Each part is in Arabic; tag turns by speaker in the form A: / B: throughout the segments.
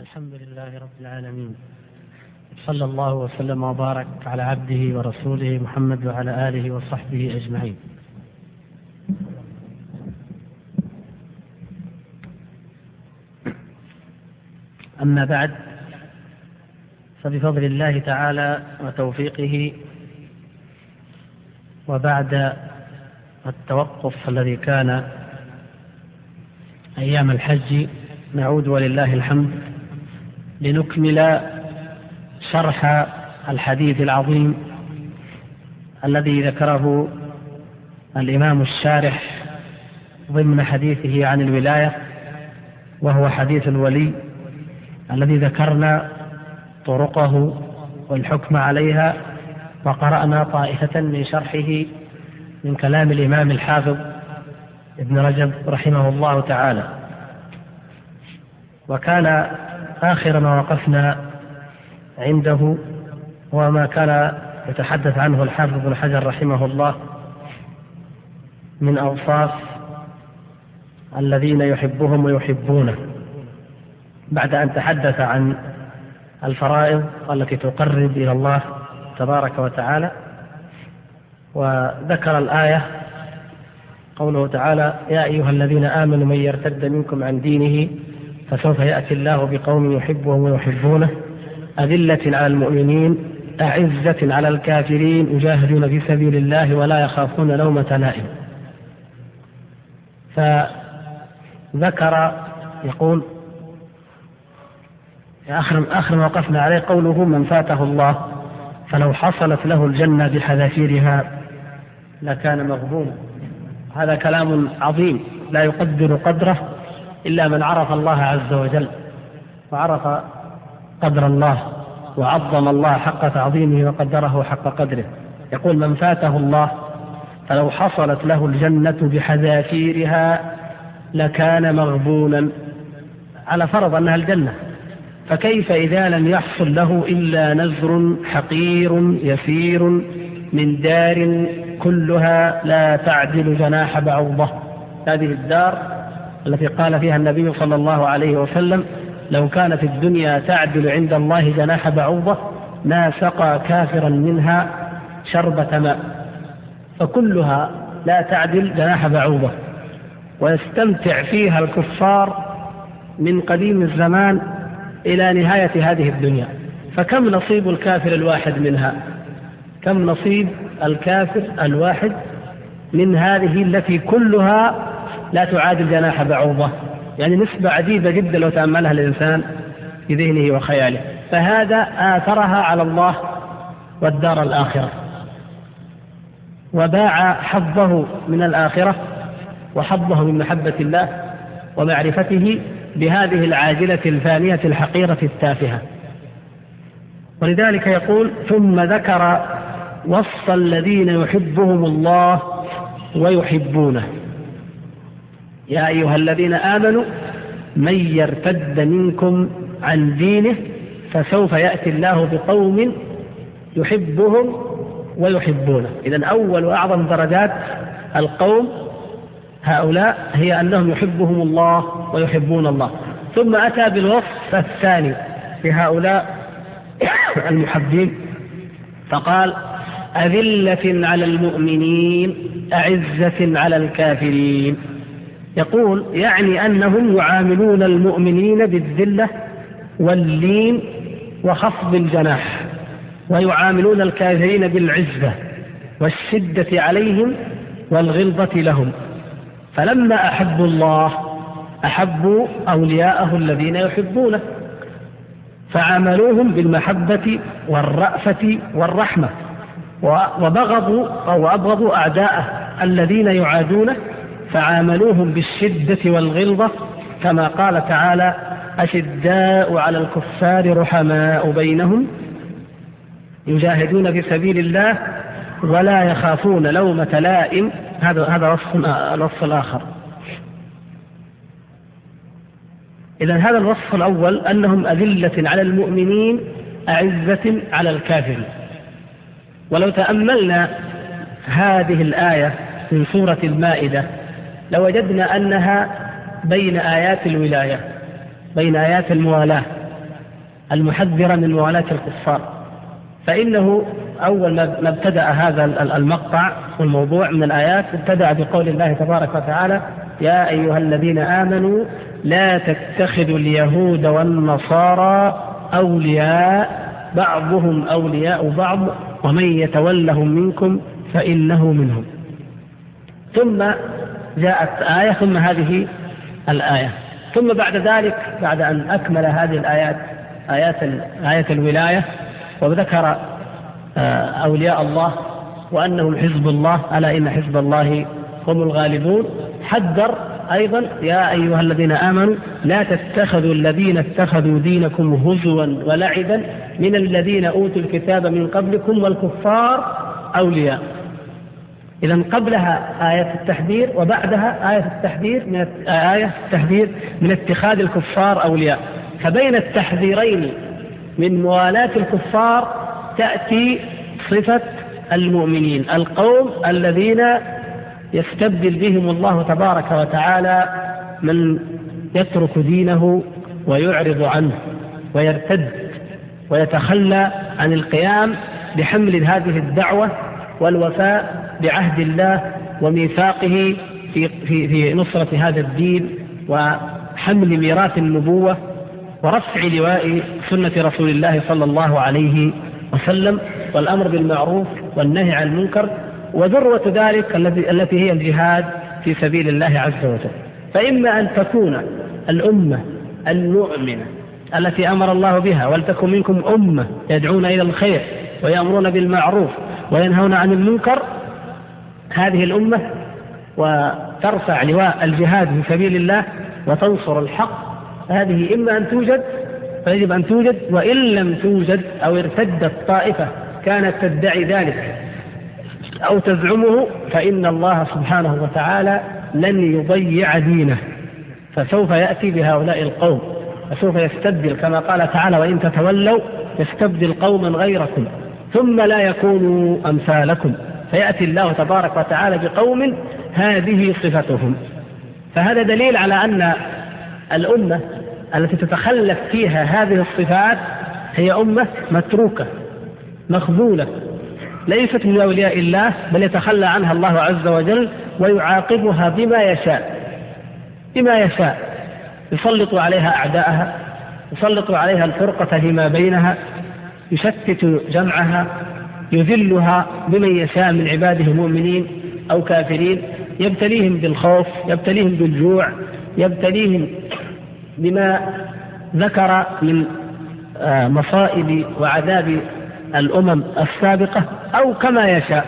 A: الحمد لله رب العالمين. صلى الله وسلم وبارك على عبده ورسوله محمد وعلى آله وصحبه أجمعين. أما بعد فبفضل الله تعالى وتوفيقه وبعد التوقف الذي كان أيام الحج نعود ولله الحمد لنكمل شرح الحديث العظيم الذي ذكره الإمام الشارح ضمن حديثه عن الولاية وهو حديث الولي الذي ذكرنا طرقه والحكم عليها وقرأنا طائفة من شرحه من كلام الإمام الحافظ ابن رجب رحمه الله تعالى. وكان آخر ما وقفنا عنده وما كان يتحدث عنه الحافظ بن حجر رحمه الله من أوصاف الذين يحبهم ويحبونه. بعد أن تحدث عن الفرائض التي تقرب إلى الله تبارك وتعالى وذكر الآية قوله تعالى يا أيها الذين آمنوا من يرتد منكم عن دينه فسوف يأتي الله بقوم يحبهم ويحبونه أذلة على المؤمنين أعزة على الكافرين يجاهدون في سبيل الله ولا يخافون لومة لائم. فذكر يقول آخر آخر ما وقفنا عليه قوله من فاته الله فلو حصلت له الجنة بحذافيرها لكان مغبونا هذا كلام عظيم لا يقدر قدره إلا من عرف الله عز وجل وعرف قدر الله وعظم الله حق تعظيمه وقدره حق قدره. يقول من فاته الله فلو حصلت له الجنة بحذافيرها لكان مغبونا. على فرض أنها الجنة فكيف إذا لم يحصل له إلا نزر حقير يسير من دار كلها لا تعدل جناح بعوضة؟ هذه الدار التي قال فيها النبي صلى الله عليه وسلم لو كانت الدنيا تعدل عند الله جناح بعوضة ما سقى كافرا منها شربة ماء. فكلها لا تعدل جناح بعوضة. ويستمتع فيها الكفار من قديم الزمان إلى نهاية هذه الدنيا. فكم نصيب الكافر الواحد منها؟ كم نصيب الكافر الواحد من هذه التي كلها لا تعادل جناح بعوضة. يعني نسبة عجيبة جدا لو تأملها الإنسان في ذهنه وخياله. فهذا آثرها على الله والدار الآخرة. وباع حظه من الآخرة وحظه من محبة الله ومعرفته بهذه العاجلة الفانية الحقيرة التافهة. ولذلك يقول ثم ذكر وصف الذين يحبهم الله ويحبونه يا أيها الذين آمنوا من يرتد منكم عن دينه فسوف يأتي الله بقوم يحبهم ويحبونه. إذا أول وأعظم درجات القوم هؤلاء هي أنهم يحبهم الله ويحبون الله. ثم أتى بالوصف الثاني لهؤلاء المحبين فقال أذلة على المؤمنين أعزة على الكافرين. يقول يعني أنهم يعاملون المؤمنين بالذلة واللين وخفض الجناح ويعاملون الكافرين بالعزة والشدة عليهم والغلظة لهم. فلما أحبوا الله أحبوا أولياءه الذين يحبونه فعاملوهم بالمحبة والرأفة والرحمة وبغضوا أو أبغضوا أعداءه الذين يعادونه فعاملوهم بالشدة والغلظة كما قال تعالى أشداء على الكفار رحماء بينهم يجاهدون في سبيل الله ولا يخافون لومة لائم. هذا هذا وصف الوصف الآخر. إذا هذا الوصف الأول أنهم أذلة على المؤمنين أعزة على الكافرين. ولو تأملنا هذه الآية من سورة المائدة لوجدنا أنها بين آيات الولاية بين آيات الموالاة المحذرة من موالاة الكفار. فإنه أول ما ابتدأ هذا المقطع والموضوع من الآيات ابتدأ بقول الله تبارك وتعالى يا أيها الذين آمنوا لا تتخذوا اليهود والنصارى أولياء بعضهم أولياء بعض ومن يتولهم منكم فإنه منهم. ثم جاءت آية ثم هذه الآية. ثم بعد ذلك بعد أن أكمل هذه الآيات آيات آية الولاية وذكر آه، أولياء الله وأنهم حزب الله ألا إن حزب الله هم الغالبون. حذر أيضا يا أيها الذين آمنوا لا تتخذوا الذين اتخذوا دينكم هزوا ولعبا من الذين أوتوا الكتاب من قبلكم والكفار أولياء. إذا قبلها آية التحذير وبعدها آية التحذير من آية التحذير من اتخاذ الكفار أولياء. فبين التحذيرين من موالاة الكفار تأتي صفة المؤمنين القوم الذين يستبدل بهم الله تبارك وتعالى من يترك دينه ويعرض عنه ويرتد ويتخلى عن القيام بحمل هذه الدعوة والوفاء بعهد الله وميثاقه في, في, في نصرة هذا الدين وحمل ميراث النبوة ورفع لواء سنة رسول الله صلى الله عليه وسلم والأمر بالمعروف والنهي عن المنكر وذروة ذلك التي هي الجهاد في سبيل الله عز وجل. فإما أن تكون الأمة المؤمنة التي أمر الله بها ولتكن منكم أمة يدعون إلى الخير ويأمرون بالمعروف وينهون عن المنكر هذه الأمة وترفع لواء الجهاد في سبيل الله وتنصر الحق هذه إما أن توجد فيجب أن توجد وإن لم توجد أو ارتدت طائفة كانت تدعي ذلك أو تزعمه فإن الله سبحانه وتعالى لن يضيع دينه. فسوف يأتي بهؤلاء القوم فسوف يستبدل كما قال تعالى وإن تتولوا يستبدل قوما غيركم ثم لا يكونوا أمثالكم. فيأتي الله تبارك وتعالى بقوم هذه صفتهم. فهذا دليل على أن الأمة التي تتخلف فيها هذه الصفات هي أمة متروكة مخذولة ليست من أولياء الله بل يتخلى عنها الله عز وجل ويعاقبها بما يشاء بما يشاء. يسلط عليها أعداءها يسلط عليها الفرقة فيما بينها يشتت جمعها يذلها بمن يشاء من عباده المؤمنين أو كافرين يبتليهم بالخوف يبتليهم بالجوع يبتليهم بما ذكر من آه، مصائب وعذاب الأمم السابقة أو كما يشاء.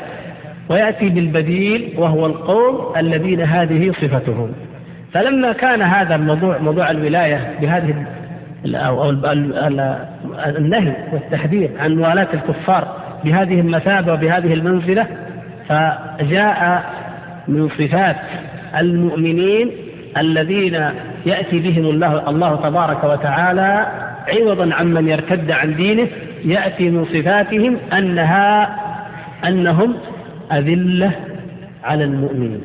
A: ويأتي بالبديل وهو القوم الذين هذه صفتهم. فلما كان هذا الموضوع موضوع الولاية بهذه أو النهي والتحذير عن موالاة الكفار بهذه المثابة وبهذه المنزلة فجاء من صفات المؤمنين الذين يأتي بهم الله, الله تبارك وتعالى عوضا عمن يرتد عن دينه يأتي من صفاتهم أنها أنهم أذلة على المؤمنين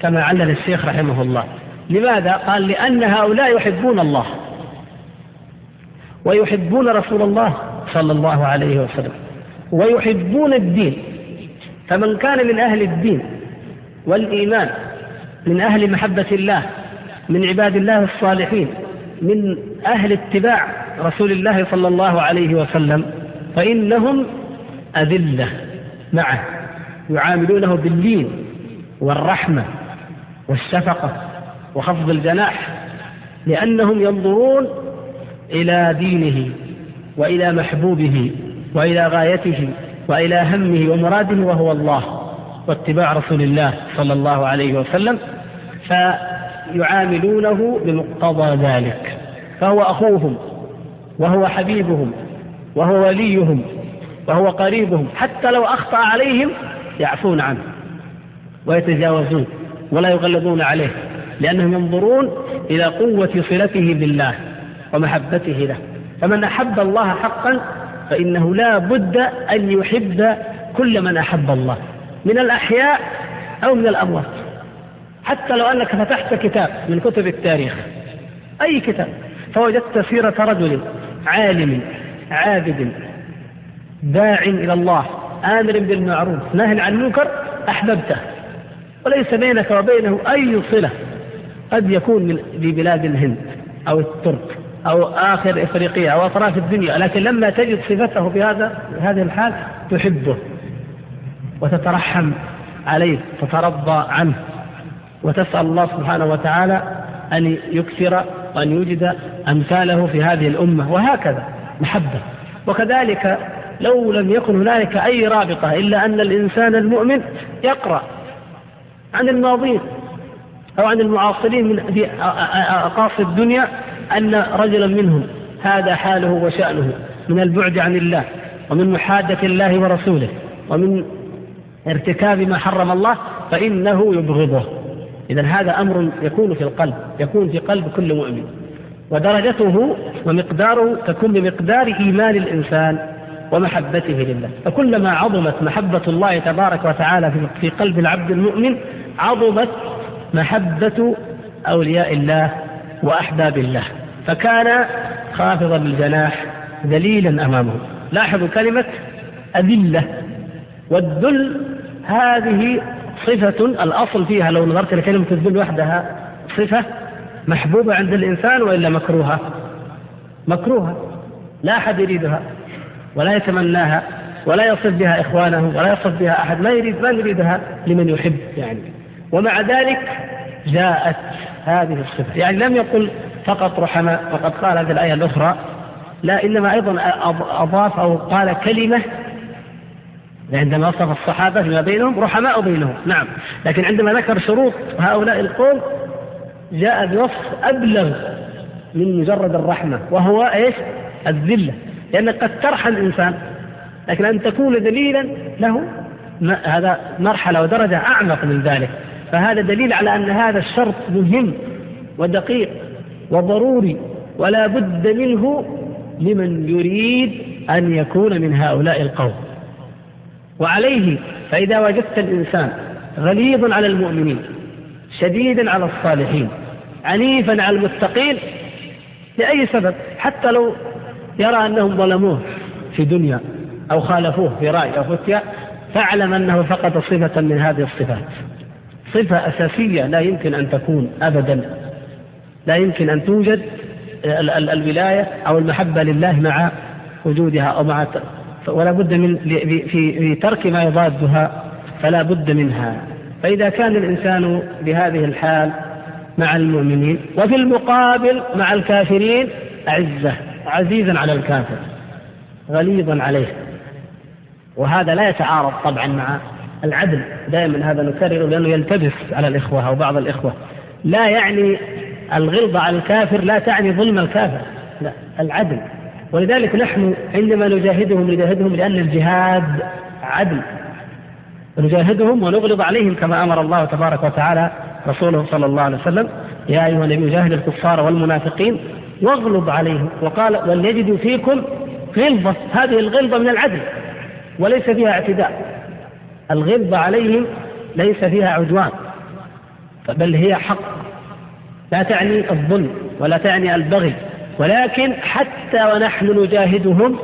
A: كما علل الشيخ رحمه الله لماذا؟ قال لأن هؤلاء يحبون الله ويحبون رسول الله صلى الله عليه وسلم ويحبون الدين. فمن كان من أهل الدين والإيمان من أهل محبة الله من عباد الله الصالحين من أهل اتباع رسول الله صلى الله عليه وسلم فإنهم أذلة معه. يعاملونه باللين والرحمة والشفقة وخفض الجناح لأنهم ينظرون إلى دينه وإلى محبوبه. وإلى غايته وإلى همه ومراده وهو الله واتباع رسول الله صلى الله عليه وسلم فيعاملونه بمقتضى ذلك. فهو أخوهم وهو حبيبهم وهو وليهم وهو قريبهم حتى لو أخطأ عليهم يعفون عنه ويتجاوزون ولا يغلظون عليه لأنهم ينظرون إلى قوة صلته بالله ومحبته له. فمن أحب الله حقا فإنه لا بد أن يحب كل من أحب الله من الأحياء أو من الأموات. حتى لو أنك فتحت كتاب من كتب التاريخ أي كتاب فوجدت سيرة رجل عالم عابد داع إلى الله آمر بالمعروف نهي عن المنكر أحببته. وليس بينك وبينه أي صلة قد يكون من ببلاد الهند أو الترك. أو آخر إفريقيا أو أطراف الدنيا لكن لما تجد صفته بهذا هذه الحال تحبه وتترحم عليه تترضى عنه. وتسأل الله سبحانه وتعالى أن يكثر وأن يوجد أمثاله في هذه الأمة. وهكذا محبة. وكذلك لو لم يكن هنالك أي رابطة إلا أن الإنسان المؤمن يقرأ عن الماضين أو عن المعاصرين من في أقاصي الدنيا أن رجلا منهم هذا حاله وشأنه من البعد عن الله ومن محادة الله ورسوله ومن ارتكاب ما حرم الله فإنه يبغضه. إذا هذا أمر يكون في القلب يكون في قلب كل مؤمن. ودرجته ومقداره تكون بمقدار إيمان الإنسان ومحبته لله. فكلما عظمت محبة الله تبارك وتعالى في قلب العبد المؤمن عظمت محبة أولياء الله وأحباب الله فكان خافضا الجناح ذليلا أمامه. لاحظوا كلمة أذلة والذل هذه صفة الأصل فيها لو نظرت لكلمة الذل وحدها صفة محبوبة عند الإنسان وإلا مكروهة. مكروهة. لا أحد يريدها ولا يتمناها ولا يصف بها إخوانه ولا يصف بها أحد. ما يريد ما يريدها لمن يحب يعني. ومع ذلك جاءت هذه الصفة. يعني لم يقل فقط رحماء وقد قال في الآية الأخرى لا إنما أيضا أضاف أو قال كلمة عندما وصف الصحابة فيما بينهم رحماء بينهم نعم. لكن عندما ذكر شروط هؤلاء القوم جاء بوصف أبلغ من مجرد الرحمة وهو إيش؟ الذلة. لأنك قد ترحم الإنسان لكن أن تكون ذليلا له هذا مرحلة ودرجة أعمق من ذلك. فهذا دليل على أن هذا الشرط مهم ودقيق وضروري ولا بد منه لمن يريد أن يكون من هؤلاء القوم. وعليه فإذا وجدت الإنسان غليظا على المؤمنين شديدا على الصالحين عنيفا على المتقين لأي سبب؟ حتى لو يرى أنهم ظلموه في دنيا أو خالفوه في رأي أو فتيا فاعلم أنه فقد صفة من هذه الصفات. صفة أساسية لا يمكن أن تكون أبدا. لا يمكن أن توجد الولاية أو المحبة لله مع وجودها أو مع ولا بد من في في ترك ما يضادها فلا بد منها. فإذا كان الإنسان بهذه الحال مع المؤمنين وفي المقابل مع الكافرين أعزة عزيزا على الكافر غليظا عليه. وهذا لا يتعارض طبعا مع العدل دائما هذا نكرره لأنه يلتبس على الإخوة أو بعض الإخوة. لا يعني الغلظة على الكافر لا تعني ظلم الكافر لا العدل. ولذلك نحن عندما نجاهدهم نجاهدهم لأن الجهاد عدل. نجاهدهم ونغلظ عليهم كما أمر الله تبارك وتعالى رسوله صلى الله عليه وسلم. يا أيها النبي جاهد الكفار والمنافقين واغلظ عليهم. وقال وليجدوا فيكم غلظة. هذه الغلظة من العدل وليس فيها اعتداء. الغلظة عليهم ليس فيها عدوان بل هي حق. لا تعني الظلم ولا تعني البغي ولكن حتى ونحن نجاهدهم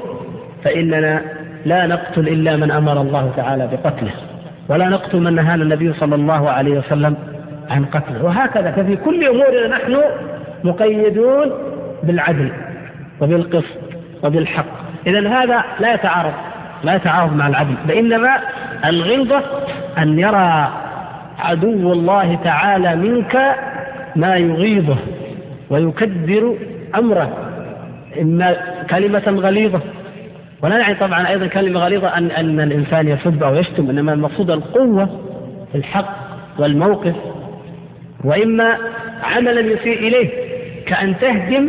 A: فإننا لا نقتل إلا من أمر الله تعالى بقتله ولا نقتل من نهانا النبي صلى الله عليه وسلم عن قتله. وهكذا ففي كل أمورنا نحن مقيدون بالعدل وبالقسط وبالحق. إذا هذا لا يتعارض. لا يتعارض مع العدل بإنما الغلظة أن يرى عدو الله تعالى منك ما يغيظه ويكدر أمره. إما كلمة غليظة ولا يعني طبعا أيضا كلمة غليظة أن, أن الإنسان يسب أو يشتم إنما المقصود القوة في الحق والموقف وإما عملا يسيء إليه كأن تهدم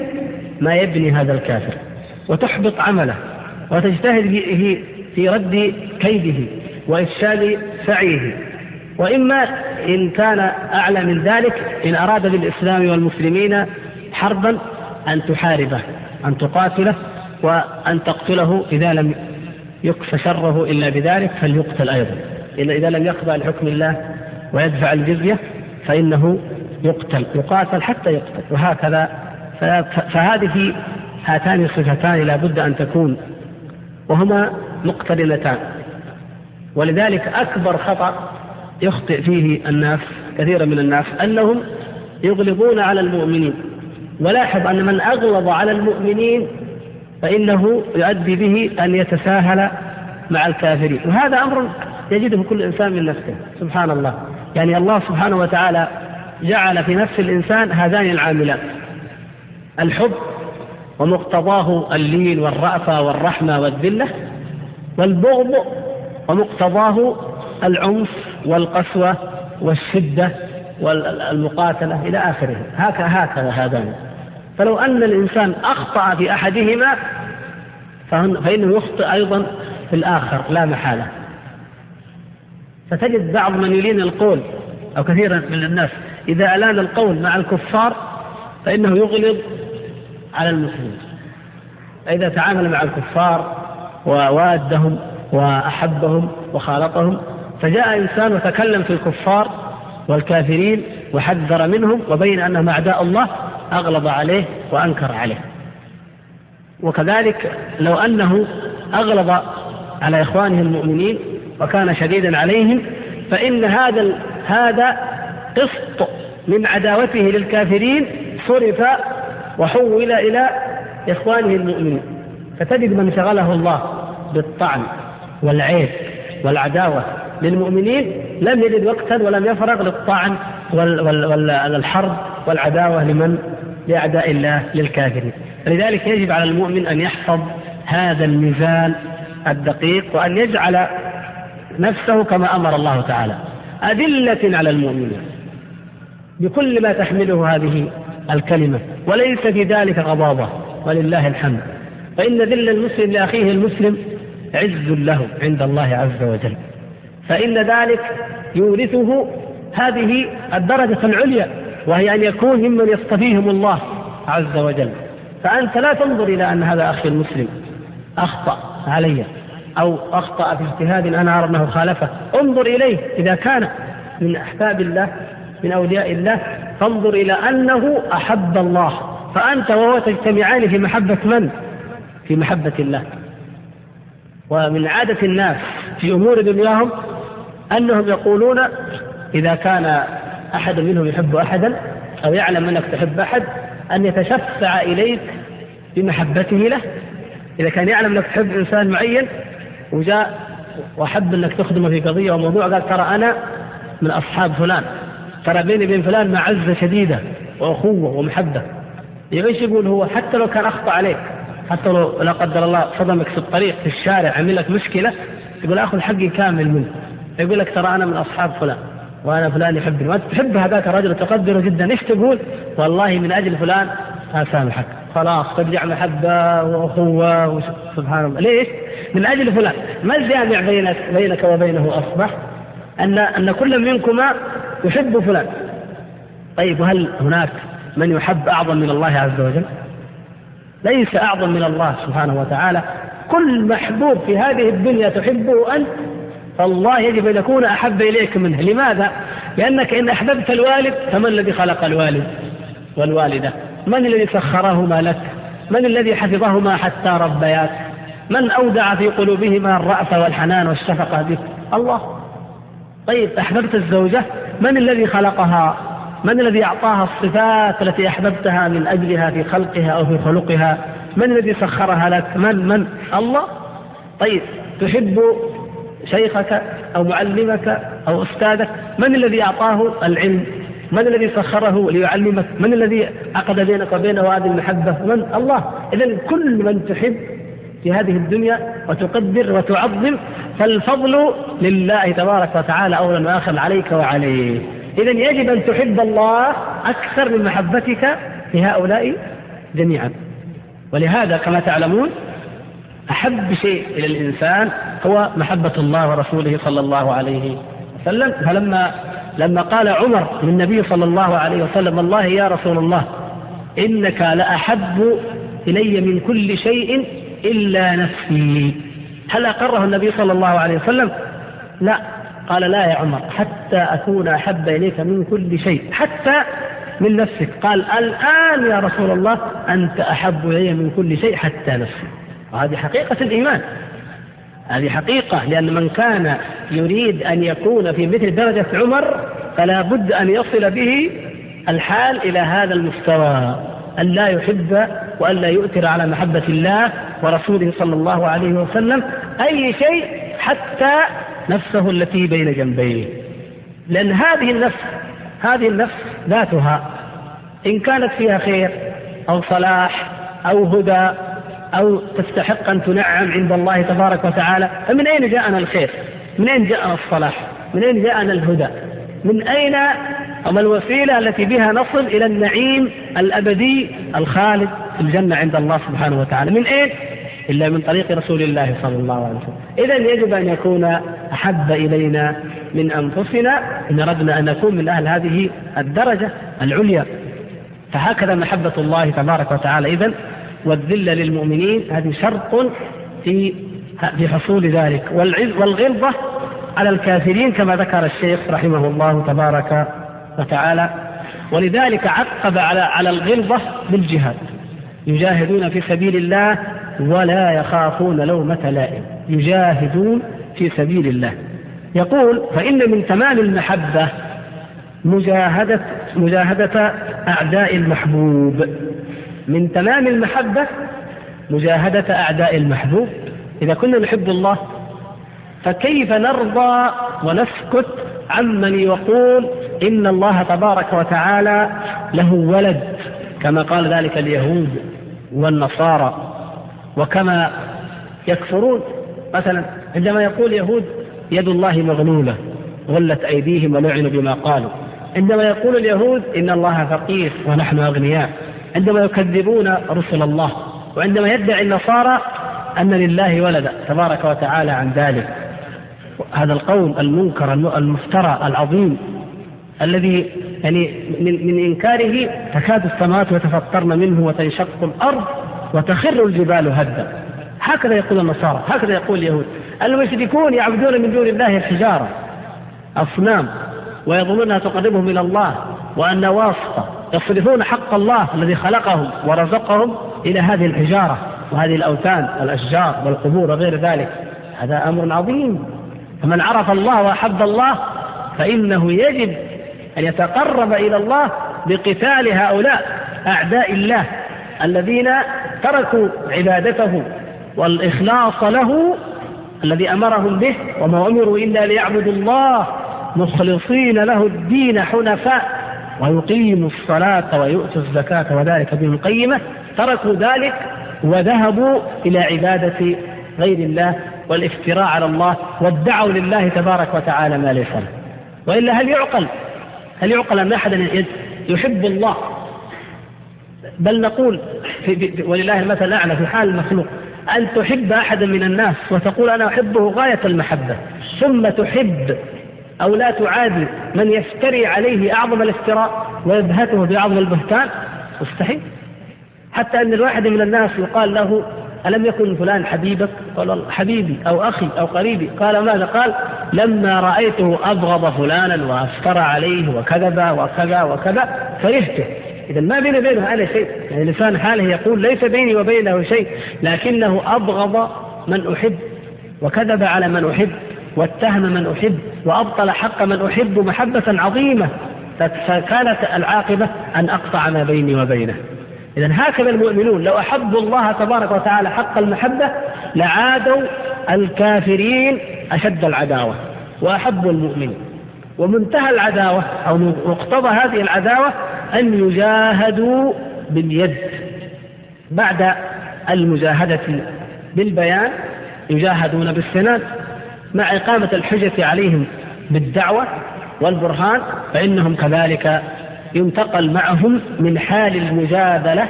A: ما يبني هذا الكافر وتحبط عمله وتجتهد في رد كيده وإفشال سعيه. وإما إن كان أعلى من ذلك إن أراد بالإسلام والمسلمين حربا أن تحاربه أن تقاتله وأن تقتله إذا لم يكف شره إلا بذلك فليقتل أيضا. إذا لم يقبل حكم الله ويدفع الجزية فإنه يقتل يقاتل حتى يقتل. وهكذا فهذه هاتان الصفتان لا بد أن تكون. وهما مقترنتان ولذلك أكبر خطأ يخطئ فيه الناس كثيرا من الناس أنهم يغلظون على المؤمنين. ولاحظ أن من أغلظ على المؤمنين فإنه يؤدي به أن يتساهل مع الكافرين. وهذا أمر يجده كل إنسان من نفسه سبحان الله. يعني الله سبحانه وتعالى جعل في نفس الإنسان هذان العاملان. الحب ومقتضاه اللين والرأفة والرحمة والذلة والبغض ومقتضاه العنف والقسوة والشدة والمقاتلة إلى آخره. هكذا هكذا هذان. فلو أن الإنسان أخطأ في أحدهما فإنه يخطئ أيضا في الآخر لا محالة. فتجد بعض من يلين القول أو كثيرا من الناس إذا ألان القول مع الكفار فإنه يغلظ على المسلمين. فإذا تعامل مع الكفار ووادهم وأحبهم وخالطهم. فجاء إنسان وتكلم في الكفار والكافرين وحذر منهم وبين أنهم أعداء الله أغلظ عليه وأنكر عليه. وكذلك لو أنه أغلظ على إخوانه المؤمنين وكان شديدا عليهم فإن هذا هذا قسط من عداوته للكافرين صرف وحول إلى إخوانه المؤمنين. فتجد من شغله الله بالطعن والعيب والعداوة للمؤمنين لم يجد وقتا ولم يفرغ للطعن والحرب والعداوة لمن؟ لأعداء الله للكافرين. لذلك يجب على المؤمن أن يحفظ هذا الميزان الدقيق وأن يجعل نفسه كما أمر الله تعالى. أذلة على المؤمنين بكل ما تحمله هذه الكلمة وليس في ذلك غضاضة ولله الحمد. فإن ذل المسلم لأخيه المسلم عز له عند الله عز وجل. فإن ذلك يورثه هذه الدرجة العليا وهي أن يكون ممن يصطفيهم الله عز وجل. فأنت لا تنظر إلى أن هذا أخي المسلم أخطأ علي أو أخطأ في اجتهاد أنا أرى أنه خالفه. انظر إليه إذا كان من أحباب الله من أولياء الله. فانظر إلى أنه أحب الله. فأنت وهو تجتمعان في محبة من؟ في محبة الله. ومن عادة الناس في أمور دنياهم أنهم يقولون إذا كان أحد منهم يحب أحدا أو يعلم أنك تحب أحد أن يتشفع إليك بمحبته له. إذا كان يعلم أنك تحب إنسان معين وجاء وحب أنك تخدمه في قضية وموضوع قال ترى أنا من أصحاب فلان ترى بيني وبين فلان معزة شديدة وأخوة ومحبة. إيش يقول هو حتى لو كان أخطأ عليك حتى لو لا قدر الله صدمك في الطريق في الشارع عمل لك مشكلة يقول أخذ حقي كامل منه. يقول لك ترى أنا من أصحاب فلان وأنا فلان يحبني. وأنت تحب هذاك الرجل وتقدره جدا. إيش تقول؟ والله من أجل فلان أسامحك خلاص ترجع محبة وأخوة سبحان الله. ليش؟ من أجل فلان. ما الجامع بينك بينك وبينه أصبح؟ أن أن كل منكما يحب فلان. طيب وهل هناك من يحب أعظم من الله عز وجل؟ ليس أعظم من الله سبحانه وتعالى. كل محبوب في هذه الدنيا تحبه أنت فالله يجب أن يكون أحب إليك منه. لماذا؟ لأنك إن أحببت الوالد فمن الذي خلق الوالد والوالدة؟ من الذي سخرهما لك؟ من الذي حفظهما حتى ربياك؟ من أودع في قلوبهما الرأفة والحنان والشفقة بك؟ الله. طيب أحببت الزوجة من الذي خلقها؟ من الذي أعطاها الصفات التي أحببتها من أجلها في خلقها أو في خلقها؟ من الذي سخرها لك؟ من؟ من؟ الله. طيب تحب شيخك أو معلمك أو أستاذك؟ من الذي أعطاه العلم؟ من الذي سخره ليعلمك؟ من الذي عقد بينك وبينه هذه المحبة؟ من؟ الله. إذا كل من تحب في هذه الدنيا وتقدر وتعظم فالفضل لله تبارك وتعالى أولا وآخرا عليك وعليه. إذا يجب أن تحب الله أكثر من محبتك لهؤلاء جميعا. ولهذا كما تعلمون أحب شيء إلى الإنسان هو محبة الله ورسوله صلى الله عليه وسلم. فلما لما قال عمر للنبي صلى الله عليه وسلم والله يا رسول الله إنك لأحب إلي من كل شيء إلا نفسي. هل أقره النبي صلى الله عليه وسلم؟ لا. قال لا يا عمر حتى أكون أحب إليك من كل شيء حتى من نفسك. قال الآن يا رسول الله أنت أحب إلي من كل شيء حتى نفسي. وهذه حقيقة الإيمان. هذه حقيقة لأن من كان يريد أن يكون في مثل درجة عمر فلا بد أن يصل به الحال إلى هذا المستوى أن لا يحب وأن لا يؤثر على محبة الله ورسوله صلى الله عليه وسلم أي شيء حتى نفسه التي بين جنبيه. لأن هذه النفس هذه النفس ذاتها إن كانت فيها خير أو صلاح أو هدى أو تستحق أن تنعم عند الله تبارك وتعالى فمن أين جاءنا الخير؟ من أين جاءنا الصلاح؟ من أين جاءنا الهدى؟ من أين وما الوسيلة التي بها نصل إلى النعيم الأبدي الخالد في الجنة عند الله سبحانه وتعالى؟ من أين؟ إلا من طريق رسول الله صلى الله عليه وسلم. إذا يجب أن يكون أحب إلينا من أنفسنا إن أردنا أن نكون من أهل هذه الدرجة العليا. فهكذا محبة الله تبارك وتعالى. إذا والذل للمؤمنين هذه شرط في في حصول ذلك. والغلظة على الكافرين كما ذكر الشيخ رحمه الله تبارك وتعالى. ولذلك عقب على على الغلظة بالجهاد. يجاهدون في سبيل الله ولا يخافون لومة لائم يجاهدون في سبيل الله. يقول فإن من تمام المحبة مجاهدة مجاهدة أعداء المحبوب. من تمام المحبة مجاهدة أعداء المحبوب. إذا كنا نحب الله فكيف نرضى ونسكت عمن يقول إن الله تبارك وتعالى له ولد كما قال ذلك اليهود والنصارى. وكما يكفرون. مثلا عندما يقول يهود يد الله مغلولة غلت أيديهم ولعنوا بما قالوا. عندما يقول اليهود إن الله فقير ونحن أغنياء. عندما يكذبون رسل الله. وعندما يدعي النصارى أن لله ولدا تبارك وتعالى عن ذلك. هذا القول المنكر المفترى العظيم الذي يعني من, من إنكاره تكاد السماوات يتفطرن منه وتنشق الأرض. وتخر الجبال هدا. هكذا يقول النصارى هكذا يقول اليهود. المشركون يعبدون من دون الله الحجارة أصنام ويظنون أنها تقربهم إلى الله وأن واسطة. يصرفون حق الله الذي خلقهم ورزقهم إلى هذه الحجارة وهذه الأوثان والأشجار والقبور وغير ذلك. هذا أمر عظيم. فمن عرف الله وأحب الله فإنه يجب أن يتقرب إلى الله بقتال هؤلاء أعداء الله. الذين تركوا عبادته والإخلاص له الذي أمرهم به وما أمروا إلا ليعبدوا الله مخلصين له الدين حنفاء ويقيموا الصلاة ويؤتوا الزكاة وذلك بهم قيمة تركوا ذلك وذهبوا إلى عبادة غير الله والافتراء على الله وادعوا لله تبارك وتعالى ما ليس له. وإلا هل يعقل؟ هل يعقل أن أحدا يحب الله بل نقول في ولله المثل الأعلى في حال المخلوق أن تحب أحدا من الناس وتقول أنا أحبه غاية المحبة ثم تحب أو لا تعادي من يفتري عليه أعظم الافتراء ويبهته بأعظم البهتان مستحيل حتى أن الواحد من الناس يقال له ألم يكن فلان حبيبك؟ قال حبيبي أو أخي أو قريبي قال ماذا؟ قال لما رأيته أبغض فلانا وأفترى عليه وكذب وكذا وكذا كرهته إذا ما بيني وبينه أنا شيء. يعني لسان حاله يقول ليس بيني وبينه شيء لكنه أبغض من أحب وكذب على من أحب واتهم من أحب وأبطل حق من أحب محبة عظيمة. فكانت العاقبة أن أقطع ما بيني وبينه. إذا هكذا المؤمنون لو أحبوا الله تبارك وتعالى حق المحبة لعادوا الكافرين أشد العداوة وأحبوا المؤمنين. ومنتهى العداوة أو مقتضى هذه العداوة أن يجاهدوا باليد. بعد المجاهدة بالبيان يجاهدون بالسنان مع إقامة الحجة عليهم بالدعوة والبرهان فإنهم كذلك ينتقل معهم من حال المجادلة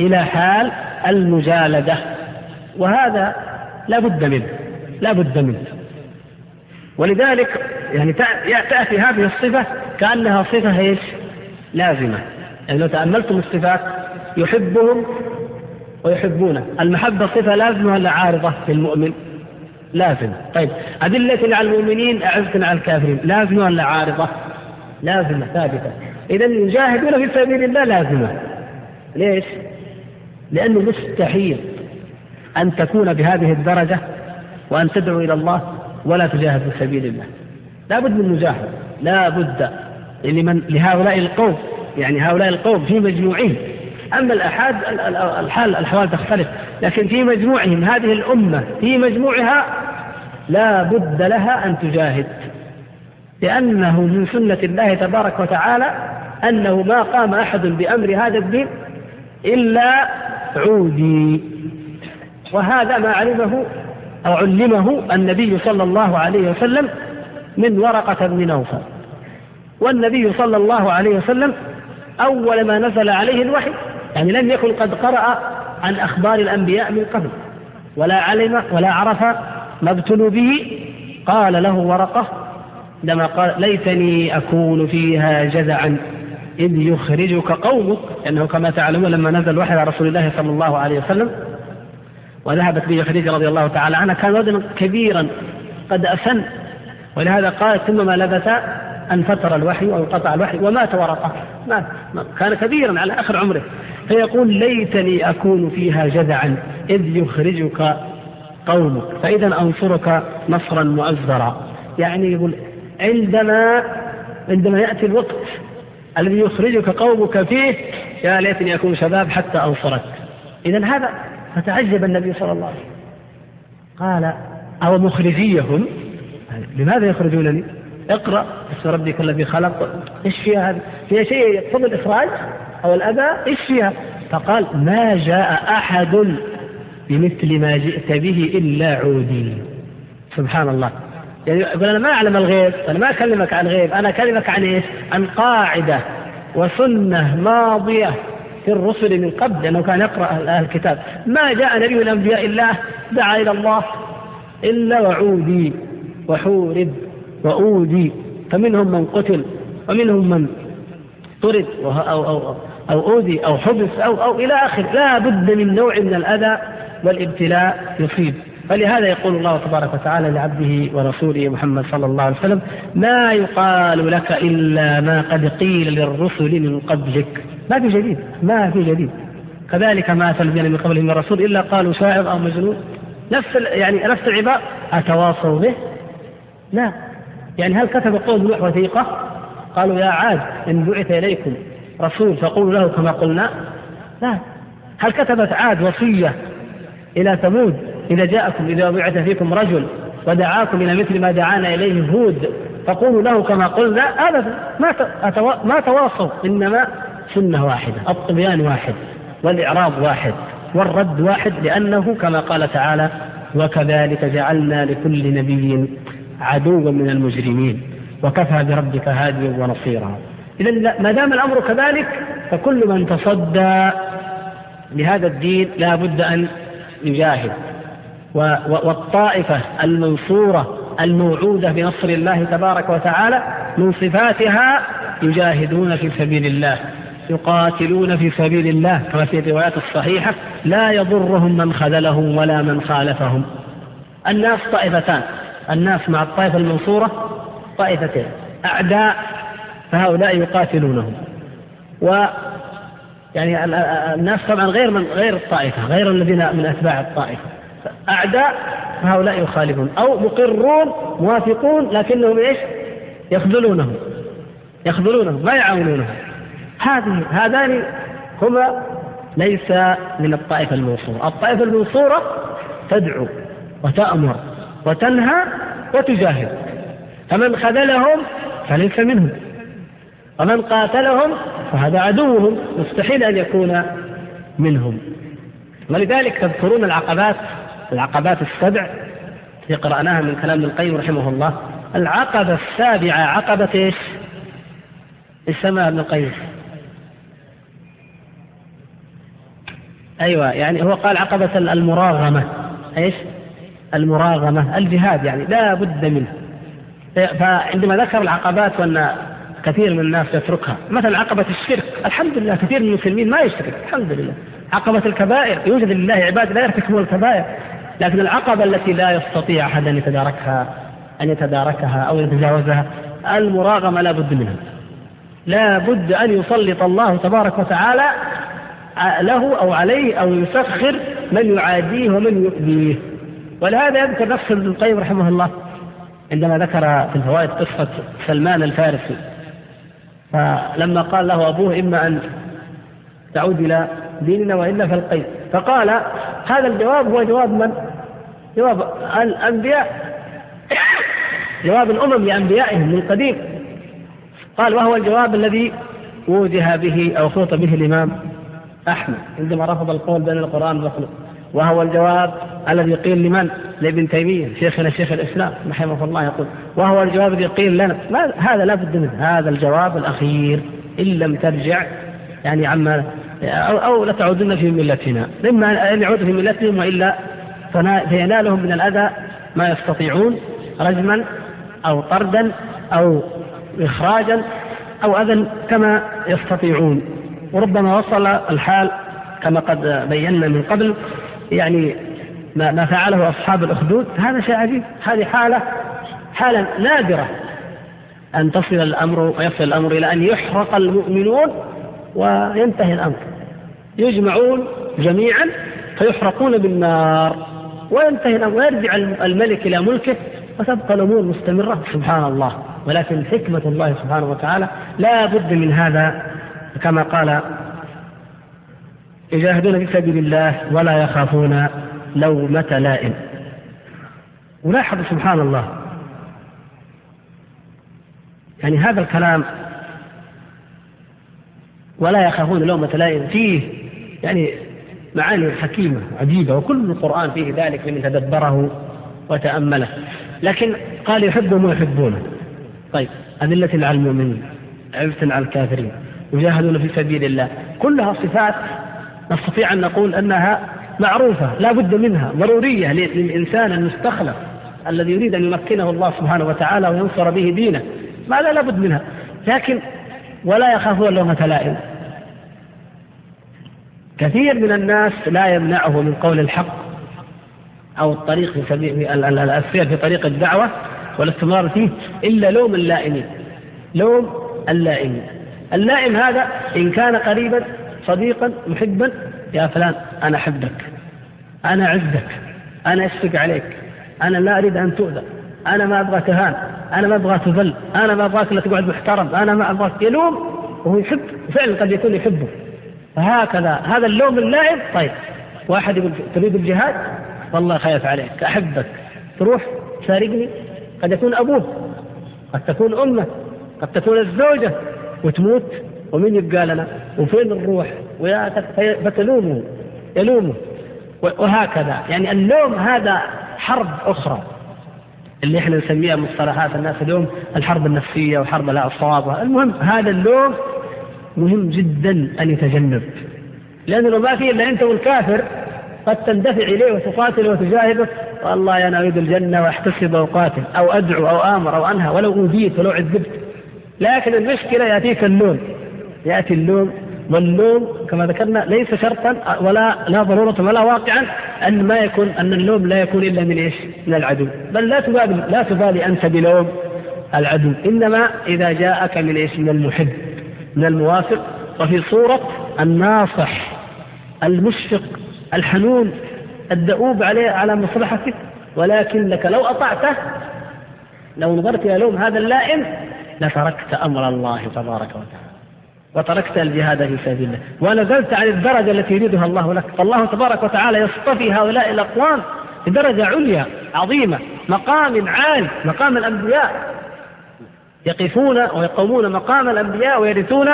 A: إلى حال المجالدة. وهذا لا بد منه لا بد منه. ولذلك يعني تأتي هذه الصفة كأنها صفة إيش؟ لازمة. يعني لو تأملتم الصفات يحبهم ويحبونه. المحبة صفة لازمة ولا عارضة في المؤمن لازم طيب أدلة على المؤمنين أعزة على الكافرين. لازمة ولا عارضة؟ لازمة ثابتة. إذا يجاهدون في سبيل الله لازمة. ليش؟ لأنه مستحيل أن تكون بهذه الدرجة وأن تدعو إلى الله ولا تجاهد في سبيل الله. لا بد من مجاهدة. لا بد لمن لهؤلاء القوم. يعني هؤلاء القوم في مجموعهم. أما الأحاد الحال الأحوال تختلف. لكن في مجموعهم هذه الأمة في مجموعها لا بد لها أن تجاهد. لأنه من سنة الله تبارك وتعالى أنه ما قام أحد بأمر هذا الدين إلا عودي. وهذا ما علمه أو علمه النبي صلى الله عليه وسلم من ورقة بن نوفل. والنبي صلى الله عليه وسلم أول ما نزل عليه الوحي. يعني لم يكن قد قرأ عن أخبار الأنبياء من قبل ولا علم ولا عرف ما ابتلوا به. قال له ورقة لما قال ليتني أكون فيها جزعا إذ يخرجك قومك. لأنه كما تعلمون لما نزل الوحي على رسول الله صلى الله عليه وسلم وذهبت به خديجة رضي الله تعالى عنها كان رجلا كبيرا قد أسن ولهذا قال ثم ما لبث أن فتر الوحي أو انقطع الوحي ومات ورقة. مات. كان كبيرا على آخر عمره. فيقول ليتني أكون فيها جذعا إذ يخرجك قومك. فإذا أنصرك نصرا مؤزرا. يعني يقول عندما عندما يأتي الوقت الذي يخرجك قومك فيه يا ليتني أكون شباب حتى أنصرك. إذا هذا فتعجب النبي صلى الله عليه وسلم. قال أو مخرجيهم؟ لماذا يخرجونني؟ اقرأ. اسم ربك الذي خلق. إيش فيها هذه؟ فيها شيء يقتضي الإخراج أو الأذى؟ إيش فيها؟ فقال ما جاء أحد بمثل ما جئت به إلا عودي. سبحان الله يعني يقول أنا ما أعلم الغيب. أنا ما أكلمك عن الغيب. أنا أكلمك عن إيش؟ عن قاعدة وسنة ماضية في الرسل من قبل. لأنه كان يقرأ أهل الكتاب. ما جاء نبي من أنبياء الله دعا إلى الله إلا وعودي وحورب. وأودي فمنهم من قتل ومنهم من طرد أو, أو, أو, أو أودي أو حبس أو, أو إلى آخر. لا بد من نوع من الأذى والابتلاء يصيب. فلهذا يقول الله تبارك وتعالى لعبده ورسوله محمد صلى الله عليه وسلم ما يقال لك إلا ما قد قيل للرسل من قبلك. ما في جديد ما في جديد. كذلك ما أتى الذين من قبلهم من رسول إلا قالوا شاعر أو مجنون. نفس يعني نفس العبارة أتواصوا به؟ لا. يعني هل كتب قوم نوح وثيقة؟ قالوا يا عاد إن بعث إليكم رسول فقولوا له كما قلنا. لا. هل كتبت عاد وصية إلى ثمود؟ إذا جاءكم إذا بعث فيكم رجل ودعاكم إلى مثل ما دعانا إليه هود فقولوا له كما قلنا. أبدا. ما ما تواصوا. إنما سنة واحدة الطبيان واحد والإعراض واحد والرد واحد لأنه كما قال تعالى وكذلك جعلنا لكل نبي عدوا من المجرمين وكفى بربك هاديا ونصيرا. إذا ما دام الأمر كذلك فكل من تصدى لهذا الدين لا بد أن يجاهد. والطائفة المنصورة الموعودة بنصر الله تبارك وتعالى من صفاتها يجاهدون في سبيل الله يقاتلون في سبيل الله كما في الروايات الصحيحة لا يضرهم من خذلهم ولا من خالفهم. الناس طائفتان. الناس مع الطائفة المنصورة طائفتين أعداء فهؤلاء يقاتلونهم. و يعني الناس طبعا غير من غير الطائفة غير الذين من أتباع الطائفة. أعداء فهؤلاء يخالفون. أو مقرون موافقون لكنهم إيش؟ يخذلونهم. يخذلونهم ما يعاونونهم. هذه هذان هما ليس من الطائفة المنصورة. الطائفة المنصورة تدعو وتأمر وتنهى وتجاهد. فمن خذلهم فليس منهم. ومن قاتلهم فهذا عدوهم مستحيل أن يكون منهم. ولذلك تذكرون العقبات العقبات السبع التي قرأناها من كلام ابن القيم رحمه الله. العقبة السابعة عقبة إيش؟ السماء ابن القيم؟ أيوة يعني هو قال عقبة المراغمة. إيش؟ المراغمة الجهاد يعني لا بد منه. فعندما ذكر العقبات وأن كثير من الناس يتركها مثلا عقبة الشرك الحمد لله كثير من المسلمين ما يشترك الحمد لله. عقبة الكبائر يوجد لله عباد لا يرتكبون الكبائر لكن العقبة التي لا يستطيع أحد أن يتداركها أن يتداركها أو يتجاوزها المراغمة لا بد منها. لا بد أن يسلط الله تبارك وتعالى له أو عليه أو يسخر من يعاديه ومن يؤذيه. ولهذا يذكر نفس ابن القيم رحمه الله عندما ذكر في الفوائد قصة سلمان الفارسي. فلما قال له أبوه إما أن تعود إلى ديننا وإلا فالقيد فقال هذا الجواب هو جواب من؟ جواب الأنبياء. جواب الأمم لأنبيائهم من قديم. قال وهو الجواب الذي وجه به أو خلط به الإمام أحمد عندما رفض القول بين القرآن والمخلوق وهو الجواب الذي قيل لمن؟ لابن تيمية شيخنا شيخ الإسلام رحمه الله يقول وهو الجواب الذي قيل لنا. ما هذا لا بد منه هذا الجواب الأخير إن لم ترجع يعني عما أو, أو لتعودن في ملتنا. إما أن يعودوا في ملتهم وإلا فينالهم من الأذى ما يستطيعون رجما أو طردا أو إخراجا أو أذى كما يستطيعون. وربما وصل الحال كما قد بينا من قبل يعني ما, ما فعله أصحاب الأخدود هذا شيء عجيب. هذه حالة حالة نادرة أن تصل الأمر ويصل الأمر إلى أن يحرق المؤمنون وينتهي الأمر. يجمعون جميعا فيحرقون بالنار وينتهي الأمر ويرجع الملك إلى ملكه وتبقى الأمور مستمرة. سبحان الله. ولكن حكمة الله سبحانه وتعالى لا بد من هذا. كما قال يجاهدون في سبيل الله ولا يخافون لومة لائم. ولاحظ سبحان الله. يعني هذا الكلام ولا يخافون لومة لائم فيه يعني معاني حكيمة عجيبة وكل القرآن فيه ذلك من تدبره وتأمله. لكن قال يحبهم ويحبونه. طيب أذلة على المؤمنين عزة على الكافرين يجاهدون في سبيل الله. كلها صفات نستطيع أن نقول أنها معروفة لا بد منها ضرورية للإنسان المستخلف الذي يريد أن يمكنه الله سبحانه وتعالى وينصر به دينه. ماذا لا بد منها؟ لكن ولا يخافون لومة لائم. كثير من الناس لا يمنعه من قول الحق أو الطريق في سبيل السير في طريق الدعوة والاستمرار فيه إلا لوم اللائمين. لوم اللائمين. اللائم هذا إن كان قريبا صديقا محبا يا فلان أنا أحبك أنا أعزك أنا أشفق عليك أنا لا أريد أن تؤذى أنا ما أبغى تهان أنا ما أبغى تذل أنا ما أبغاك لا تقعد محترم أنا ما أبغاك يلوم وهو يحب فعلا قد يكون يحبه. فهكذا هذا اللوم اللائم طيب واحد يقول تريد الجهاد؟ والله خايف عليك أحبك. تروح تفارقني؟ قد يكون أبوه قد تكون أمه قد تكون الزوجة وتموت؟ ومن يبقى لنا؟ وفين الروح؟ فتلومه يلومه. وهكذا. يعني اللوم هذا حرب أخرى. اللي إحنا نسميها مصطلحات الناس اليوم الحرب النفسية وحرب الأعصاب. المهم هذا اللوم مهم جدا أن يتجنب. لأنه لو ما فيه إلا أنت والكافر قد تندفع إليه وتقاتل وتجاهده. والله أنا أريد الجنة وأحتسب وأقاتل أو أدعو أو آمر أو أنهى ولو أوذيت ولو عذبت. لكن المشكلة يأتيك اللوم. يأتي اللوم واللوم كما ذكرنا ليس شرطا ولا لا ضرورة ولا واقعا أن ما يكون أن اللوم لا يكون إلا من إيش؟ من العدو. بل لا تبالي لا تبالي أنت بلوم العدو. إنما إذا جاءك من إيش؟ من المحب من الموافق وفي صورة الناصح المشفق الحنون الدؤوب عليه على مصلحتك. ولكنك لو أطعته لو نظرت إلى لوم هذا اللائم لتركت أمر الله تبارك وتعالى. وتركت الجهاد في سبيل الله. ونزلت عن الدرجة التي يريدها الله لك. فالله تبارك وتعالى يصطفي هؤلاء الأقوام بدرجة عليا عظيمة. مقام عال مقام الأنبياء. يقفون ويقومون مقام الأنبياء ويرثون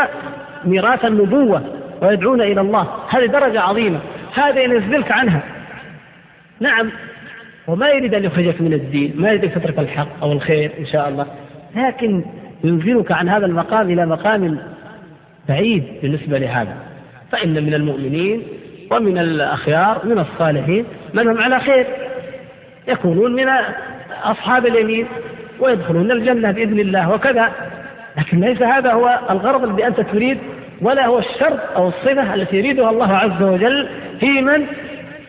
A: ميراث النبوة ويدعون إلى الله. هذه درجة عظيمة. هذا ينزلك عنها. نعم. وما يريد أن يخرجك من الدين. ما يريد أن تترك الحق أو الخير إن شاء الله. لكن ينزلك عن هذا المقام إلى مقام بعيد بالنسبة لهذا. فإن من المؤمنين ومن الأخيار من الصالحين من هم على خير؟ يكونون من أصحاب اليمين ويدخلون الجنة بإذن الله وكذا. لكن ليس هذا هو الغرض الذي أنت تريد ولا هو الشرط أو الصفة التي يريدها الله عز وجل في من؟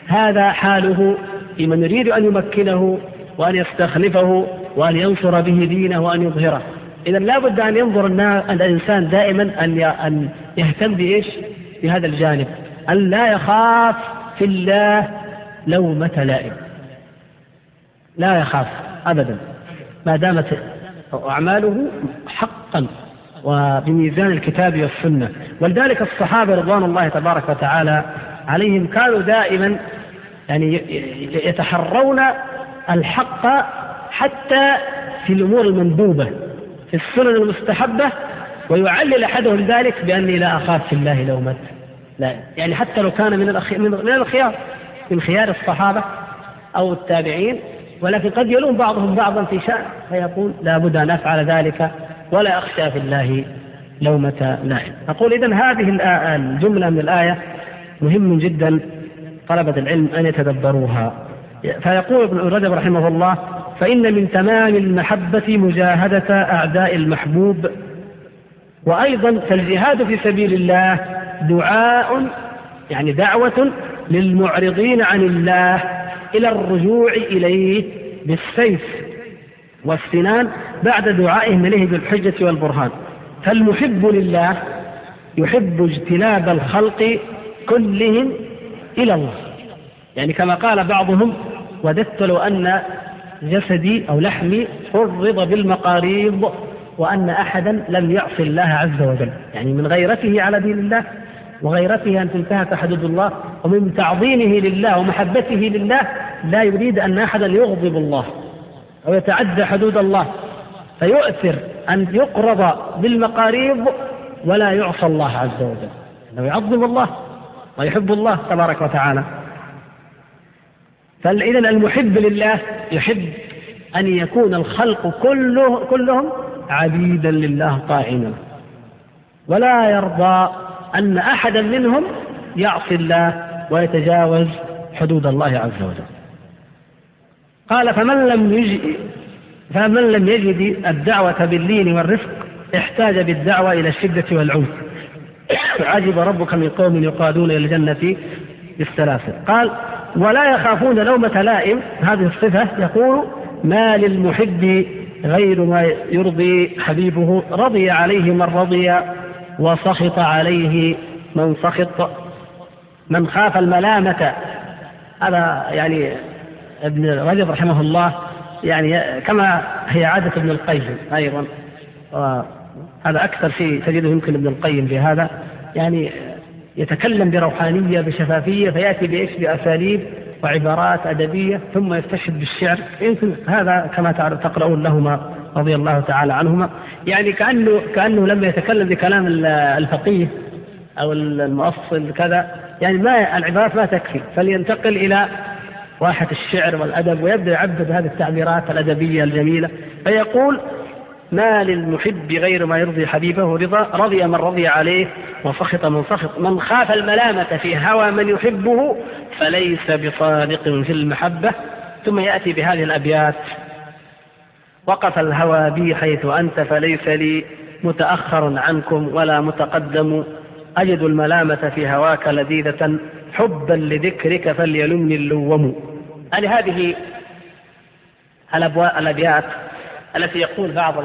A: هذا حاله في من يريد أن يمكنه وأن يستخلفه وأن ينصر به دينه وأن يظهره. إذا لابد أن ينظر الإنسان دائما أن أن يهتم بإيش؟ بهذا الجانب. أن لا يخاف في الله لومة لائم. لا يخاف أبدا. ما دامت أعماله حقا وبميزان الكتاب والسنة. ولذلك الصحابة رضوان الله تبارك وتعالى عليهم كانوا دائما يعني يتحرون الحق حتى في الأمور المندوبة. في السنن المستحبة ويعلل أحدهم ذلك بأني لا أخاف في الله لومة لا يعني حتى لو كان من من الخيار من خيار الصحابة أو التابعين ولكن قد يلوم بعضهم بعضا في شأن فيقول لا بد أن أفعل ذلك ولا أخشى في الله لومة لائم أقول إذا هذه الجملة من الآية مهم جدا طلبة العلم أن يتدبروها. فيقول ابن رجب رحمه الله فإن من تمام المحبة مجاهدة أعداء المحبوب. وأيضا فالجهاد في سبيل الله دعاء يعني دعوة للمعرضين عن الله إلى الرجوع إليه بالسيف والسنان بعد دعائهم إليه بالحجة والبرهان. فالمحب لله يحب اجتناب الخلق كلهم إلى الله. يعني كما قال بعضهم وددت لو أن جسدي أو لحمي حرض بالمقاريض وأن أحدا لم يعصي الله عز وجل. يعني من غيرته على دين الله وغيرته أن تنتهك حدود الله ومن تعظيمه لله ومحبته لله لا يريد أن أحدا يغضب الله أو يتعدى حدود الله. فيؤثر أن يقرض بالمقاريض ولا يعصى الله عز وجل. أنه يعظم الله ويحب الله تبارك وتعالى. فإذا المحب لله يحب أن يكون الخلق كله كلهم عبيدا لله طاعنا ولا يرضى أن أحدا منهم يعصي الله ويتجاوز حدود الله عز وجل. قال فمن لم يجد فمن لم يجد الدعوة باللين والرفق احتاج بالدعوة إلى الشدة والعنف. عجب ربك من قوم يقادون إلى الجنة بالسلاسل قال ولا يخافون لومة لائم. هذه الصفة يقول ما للمحب غير ما يرضي حبيبه. رضي عليه من رضي وسخط عليه من سخط. من خاف الملامة. هذا يعني ابن رجب رحمه الله يعني كما هي عادة ابن القيم أيضا. هذا أكثر شيء تجده يمكن ابن القيم في هذا. يعني يتكلم بروحانية بشفافية فيأتي بإيش؟ بأساليب وعبارات أدبية ثم يستشهد بالشعر. يمكن هذا كما تقرؤون لهما رضي الله تعالى عنهما. يعني كأنه كأنه لما يتكلم بكلام الفقيه أو المؤصل كذا يعني ما العبارات ما تكفي. فلينتقل إلى واحة الشعر والأدب ويبدأ يعبد هذه التعبيرات الأدبية الجميلة. فيقول ما للمحب غير ما يرضي حبيبه رضا رضي من رضي عليه وسخط من سخط. من خاف الملامة في هوى من يحبه فليس بصادق في المحبة. ثم يأتي بهذه الأبيات. وقف الهوى بي حيث أنت فليس لي متأخر عنكم ولا متقدم. أجد الملامة في هواك لذيذة. حبا لذكرك فليلمني اللوم. يعني هذه الأبيات. التي يقول بعض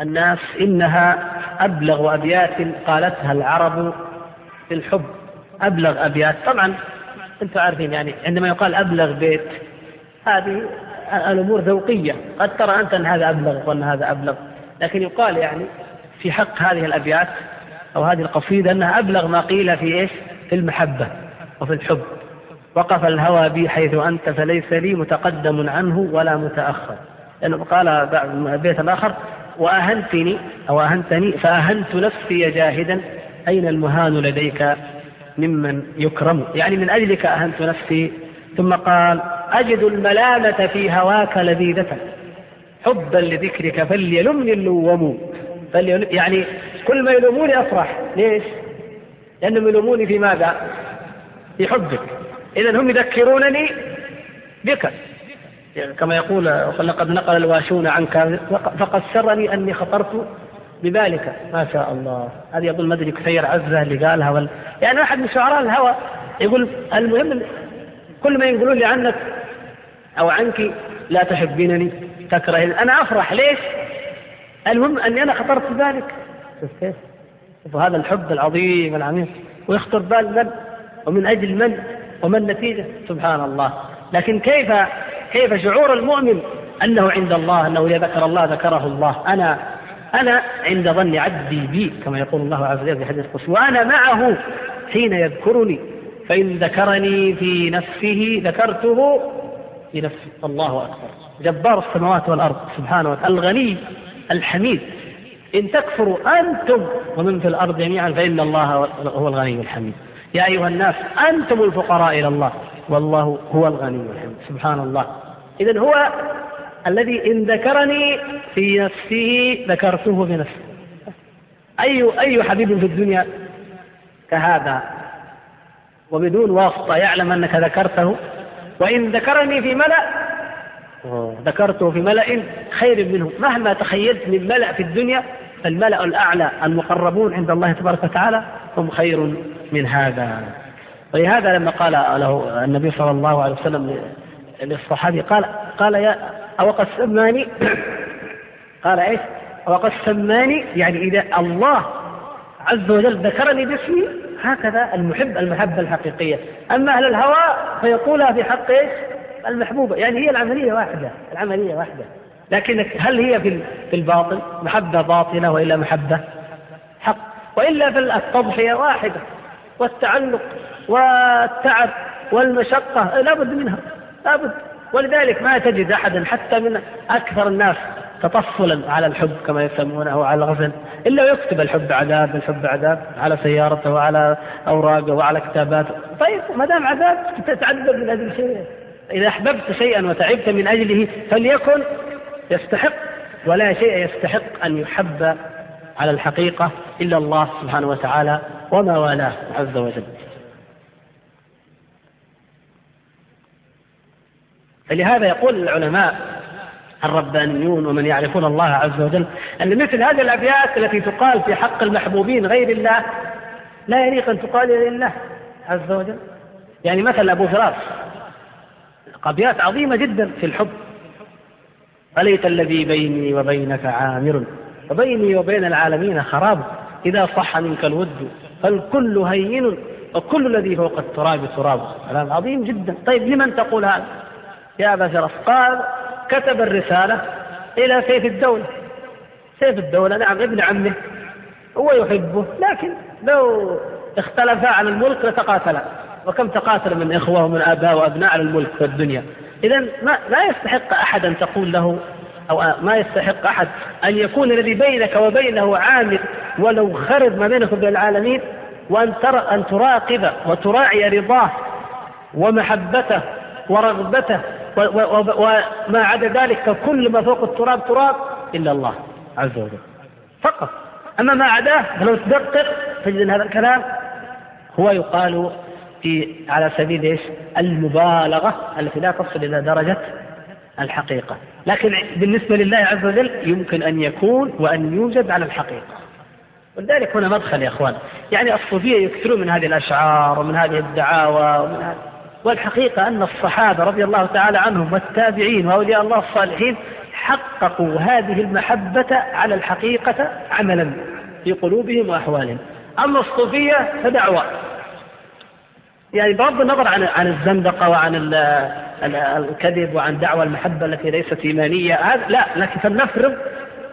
A: الناس إنها أبلغ أبيات قالتها العرب في الحب. أبلغ أبيات. طبعا أنتم عارفين يعني عندما يقال أبلغ بيت هذه الأمور ذوقية. قد ترى أنت أن هذا أبلغ وأن هذا أبلغ. لكن يقال يعني في حق هذه الأبيات أو هذه القصيدة أنها أبلغ ما قيل في إيش؟ في المحبة وفي الحب. وقف الهوى بي حيث أنت فليس لي متقدم عنه ولا متأخر. لأنه قال البيت الآخر وأهنتني أو أهنتني فأهنت نفسي جاهدا أين المهان لديك ممن يكرم؟ يعني من أجلك أهنت نفسي. ثم قال أجد الملامة في هواك لذيذة. حبا لذكرك فليلمني اللوم. يعني كل ما يلوموني أفرح. ليش؟ لأنهم يلوموني في ماذا؟ في حبك. إذا هم يذكرونني بك. يعني كما يقول لقد نقل الواشون عنك فقد سرني أني خطرت بذلك ما شاء الله. هذه يقول مدري كثير عزة اللي قالها وال... يعني واحد من شعراء الهوى يقول المهم كل ما يقولون لي عنك أو عنك لا تحبينني تكرهين. أنا أفرح. ليش؟ المهم أني أنا خطرت بذلك شوف كيف؟ وهذا الحب العظيم العميق. ويخطر بال من؟ ومن أجل من؟ وما النتيجة؟ سبحان الله. لكن كيف كيف شعور المؤمن أنه عند الله أنه إذا ذكر الله ذكره الله. أنا أنا عند ظن عبدي بي كما يقول الله عز وجل في حديث القدس وأنا معه حين يذكرني. فإن ذكرني في نفسه ذكرته في نفسي. الله أكبر. جبار السماوات والأرض سبحانه وتعالى. الغني الحميد. إن تكفروا أنتم ومن في الأرض جميعا فإن الله هو الغني الحميد. يا أيها الناس أنتم الفقراء إلى الله. والله هو الغني الحميد. سبحان الله. إذا هو الذي إن ذكرني في نفسه ذكرته في نفسي أي أي حبيب في الدنيا؟ كهذا. وبدون واسطة يعلم أنك ذكرته. وإن ذكرني في ملأ ذكرته في ملأ خير منه. مهما تخيلت من ملأ في الدنيا فالملأ الأعلى المقربون عند الله تبارك وتعالى هم خير من هذا. ولهذا لما قال له النبي صلى الله عليه وسلم للصحابي قال قال يا أو قد سماني قال إيش؟ أو قد سماني يعني إذا الله عز وجل ذكرني باسمي هكذا المحب المحبة الحقيقية. أما أهل الهوى فيقولها في حق إيش؟ المحبوبة. يعني هي العملية واحدة العملية واحدة. لكن هل هي في الباطل محبة باطلة وإلا محبة؟ حق. وإلا في التضحية واحدة والتعلق والتعب والمشقة لابد منها. لابد ولذلك ما تجد أحدا حتى من أكثر الناس تطفلا على الحب كما يسمونه على الغزل إلا يكتب الحب عذاب الحب عذاب على سيارته وعلى أوراقه وعلى كتاباته. طيب ما دام عذاب تتعذب من هذه الشيء إذا أحببت شيئا وتعبت من أجله فليكن يستحق ولا شيء يستحق أن يحب على الحقيقة إلا الله سبحانه وتعالى وما والاه عز وجل. فلهذا يقول العلماء الربانيون ومن يعرفون الله عز وجل أن مثل هذه الأبيات التي تقال في حق المحبوبين غير الله لا يليق أن تقال لله عز وجل. يعني مثل أبو فراس أبيات عظيمة جدا في الحب. أليت الذي بيني وبينك عامر؟ وبيني وبين العالمين خراب. إذا صح منك الود فالكل هين وكل الذي فوق التراب تراب. كلام عظيم جدا. طيب لمن تقول هذا؟ يا أبا شرف قال كتب الرسالة إلى سيف الدولة. سيف الدولة نعم ابن عمه. هو يحبه لكن لو اختلفا عن الملك لتقاتلا. وكم تقاتل من إخوة ومن آباء وأبناء على الملك في الدنيا. إذا ما لا يستحق أحد أن تقول له أو ما يستحق أحد أن يكون الذي بينك وبينه عامل ولو خرب ما بينك وبين العالمين وأن ترى أن تراقب وتراعي رضاه ومحبته ورغبته وما عدا ذلك فكل ما فوق التراب تراب إلا الله عز وجل. فقط. أما ما عداه فلو تدقق تجد أن هذا الكلام هو يقال في على سبيل إيش؟ المبالغة التي لا تصل إلى درجة الحقيقة. لكن بالنسبة لله عز وجل يمكن أن يكون وأن يوجد على الحقيقة. ولذلك هنا مدخل يا إخوان. يعني الصوفية يكثرون من هذه الأشعار ومن هذه الدعاوى ومن هذه والحقيقة أن الصحابة رضي الله تعالى عنهم والتابعين وأولياء الله الصالحين حققوا هذه المحبة على الحقيقة عملا في قلوبهم وأحوالهم. أما الصوفية فدعوى يعني بغض النظر عن عن الزندقة وعن الكذب وعن دعوى المحبة التي ليست إيمانية هذا لا لكن فلنفرض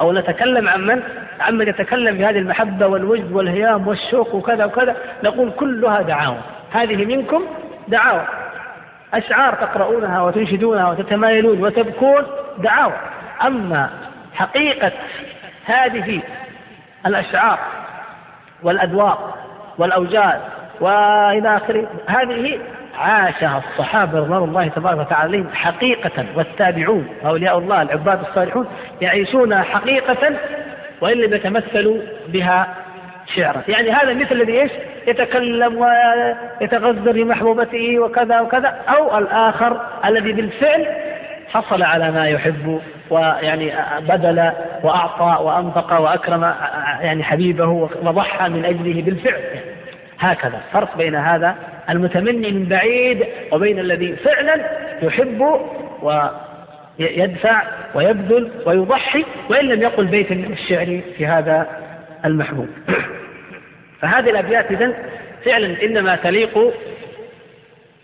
A: أو نتكلم عن من؟ عمن يتكلم بهذه المحبة والوجد والهيام والشوق وكذا وكذا نقول كلها دعاوى. هذه منكم دعاوى. أشعار تقرؤونها وتنشدونها وتتمايلون وتبكون دعاوى. أما حقيقة هذه الأشعار والادواء والاوجاد وإلى آخره هذه عاشها الصحابة رضوان الله تبارك وتعالى عليهم حقيقة والتابعون واولياء الله العباد الصالحون يعيشونها حقيقة وإن لم يتمثلوا بها شعرا. يعني هذا مثل الذي إيش؟ يتكلم ويتغزل بمحبوبته وكذا وكذا أو الآخر الذي بالفعل حصل على ما يحب ويعني بذل وأعطى وأنفق وأكرم يعني حبيبه وضحى من أجله بالفعل. هكذا فرق بين هذا المتمني من بعيد وبين الذي فعلا يحب ويدفع ويبذل ويضحي وإن لم يقل بيت من الشعر في هذا المحبوب. فهذه الأبيات إذن فعلا إنما تليق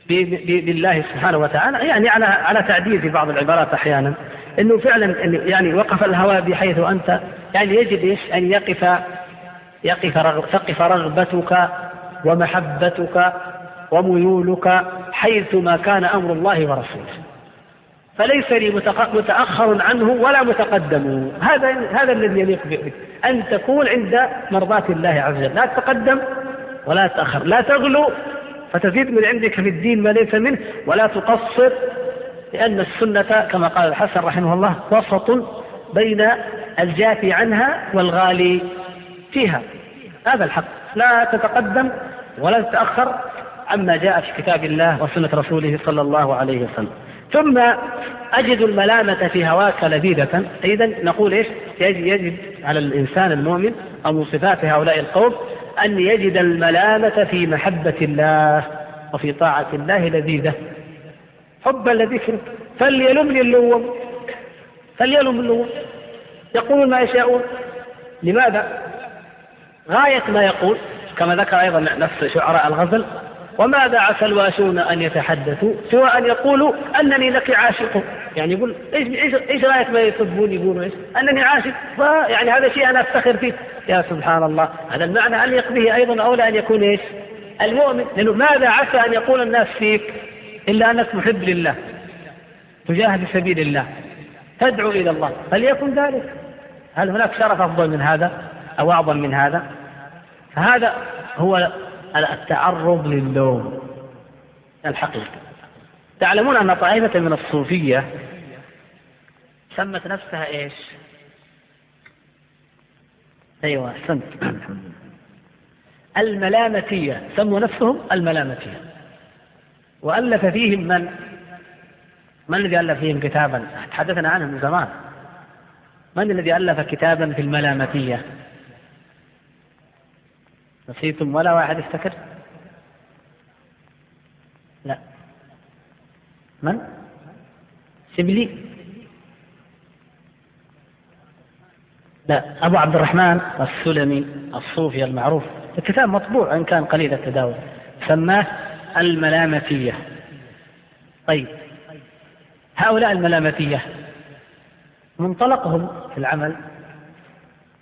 A: بالله سبحانه وتعالى يعني على على تعديل في بعض العبارات أحيانا إنه فعلا يعني وقف الهوى بحيث أنت يعني يجب إيش؟ أن يقف يقف تقف رغبتك ومحبتك وميولك حيثما كان أمر الله ورسوله. فليس لي متأخر عنه ولا متقدم. هذا هذا الذي يليق بك أن تكون عند مرضاة الله عز وجل. لا تتقدم ولا تأخر. لا تغلو فتزيد من عندك في الدين ما ليس منه. ولا تقصر لأن السنة كما قال الحسن رحمه الله وسط بين الجافي عنها والغالي فيها. هذا الحق. لا تتقدم ولا تتأخر عما جاء في كتاب الله وسنة رسوله صلى الله عليه وسلم. ثم أجد الملامة في هواك لذيذة. إذا نقول إيش؟ يجب, يجب على الإنسان المؤمن أو من صفات هؤلاء القوم أن يجد الملامة في محبة الله وفي طاعة الله لذيذة. حبا لذكره فليلمني اللوم فليلم اللوم يقولون ما يشاءون. لماذا؟ غاية ما يقول. كما ذكر أيضا نفس شعراء الغزل. وماذا عسى الواشون أن يتحدثوا سوى أن يقولوا أنني لك عاشق؟ يعني يقول إيش إيش إيش غاية ما يسبون يقولوا إيش؟ أنني عاشق. يعني هذا شيء أنا أفتخر فيه. يا سبحان الله. هذا المعنى أليق به أيضا أولى أن يكون إيش؟ المؤمن. لأنه ماذا عسى أن يقول الناس فيك إلا أنك محب لله تجاهد في سبيل الله تدعو إلى الله؟ فليكن ذلك. هل هناك شرف أفضل من هذا أو أعظم من هذا؟ فهذا هو التعرض للوم. الحقيقي تعلمون أن طائفة من الصوفية سمت نفسها إيش؟ أيوة أحسنت الملامتية. سموا نفسهم الملامتية. وألف فيهم من؟ من الذي ألف فيهم كتابا؟ تحدثنا عنه من زمان. من الذي ألف كتابا في الملامتية؟ نسيتم ولا واحد افتكر؟ لا. من؟ سبلي لا أبو عبد الرحمن السلمي الصوفي المعروف. الكتاب مطبوع إن كان قليل التداول. سماه الملامتية. طيب. هؤلاء الملامتية منطلقهم في العمل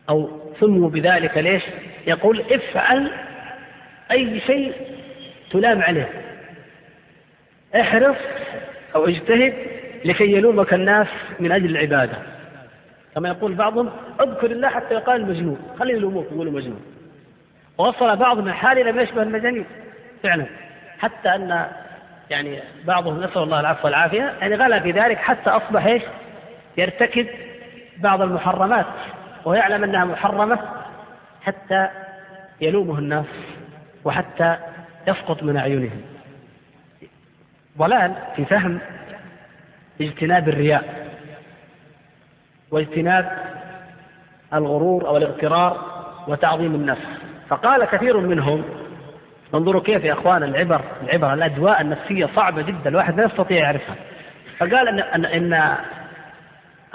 A: أو سموا بذلك ليش؟ يقول افعل أي شيء تلام عليه. احرص أو اجتهد لكي يلومك الناس من أجل العبادة. كما يقول بعضهم اذكر الله حتى يقال مجنون. خلي يلوموك يقولوا مجنون. ووصل بعضهم الحال إلى ما يشبه المجانين. فعلا. حتى أن يعني بعضهم نسأل الله العفو والعافية. يعني غلا في ذلك حتى أصبح إيش؟ يرتكب بعض المحرمات. ويعلم أنها محرمة. حتى يلومه الناس وحتى يسقط من أعينهم. ضلال في فهم اجتناب الرياء واجتناب الغرور أو الاغترار وتعظيم النفس. فقال كثير منهم انظروا كيف يا إخوان العبر العبر الأدواء النفسية صعبة جدا الواحد لا يستطيع يعرفها. فقال إن إن, إن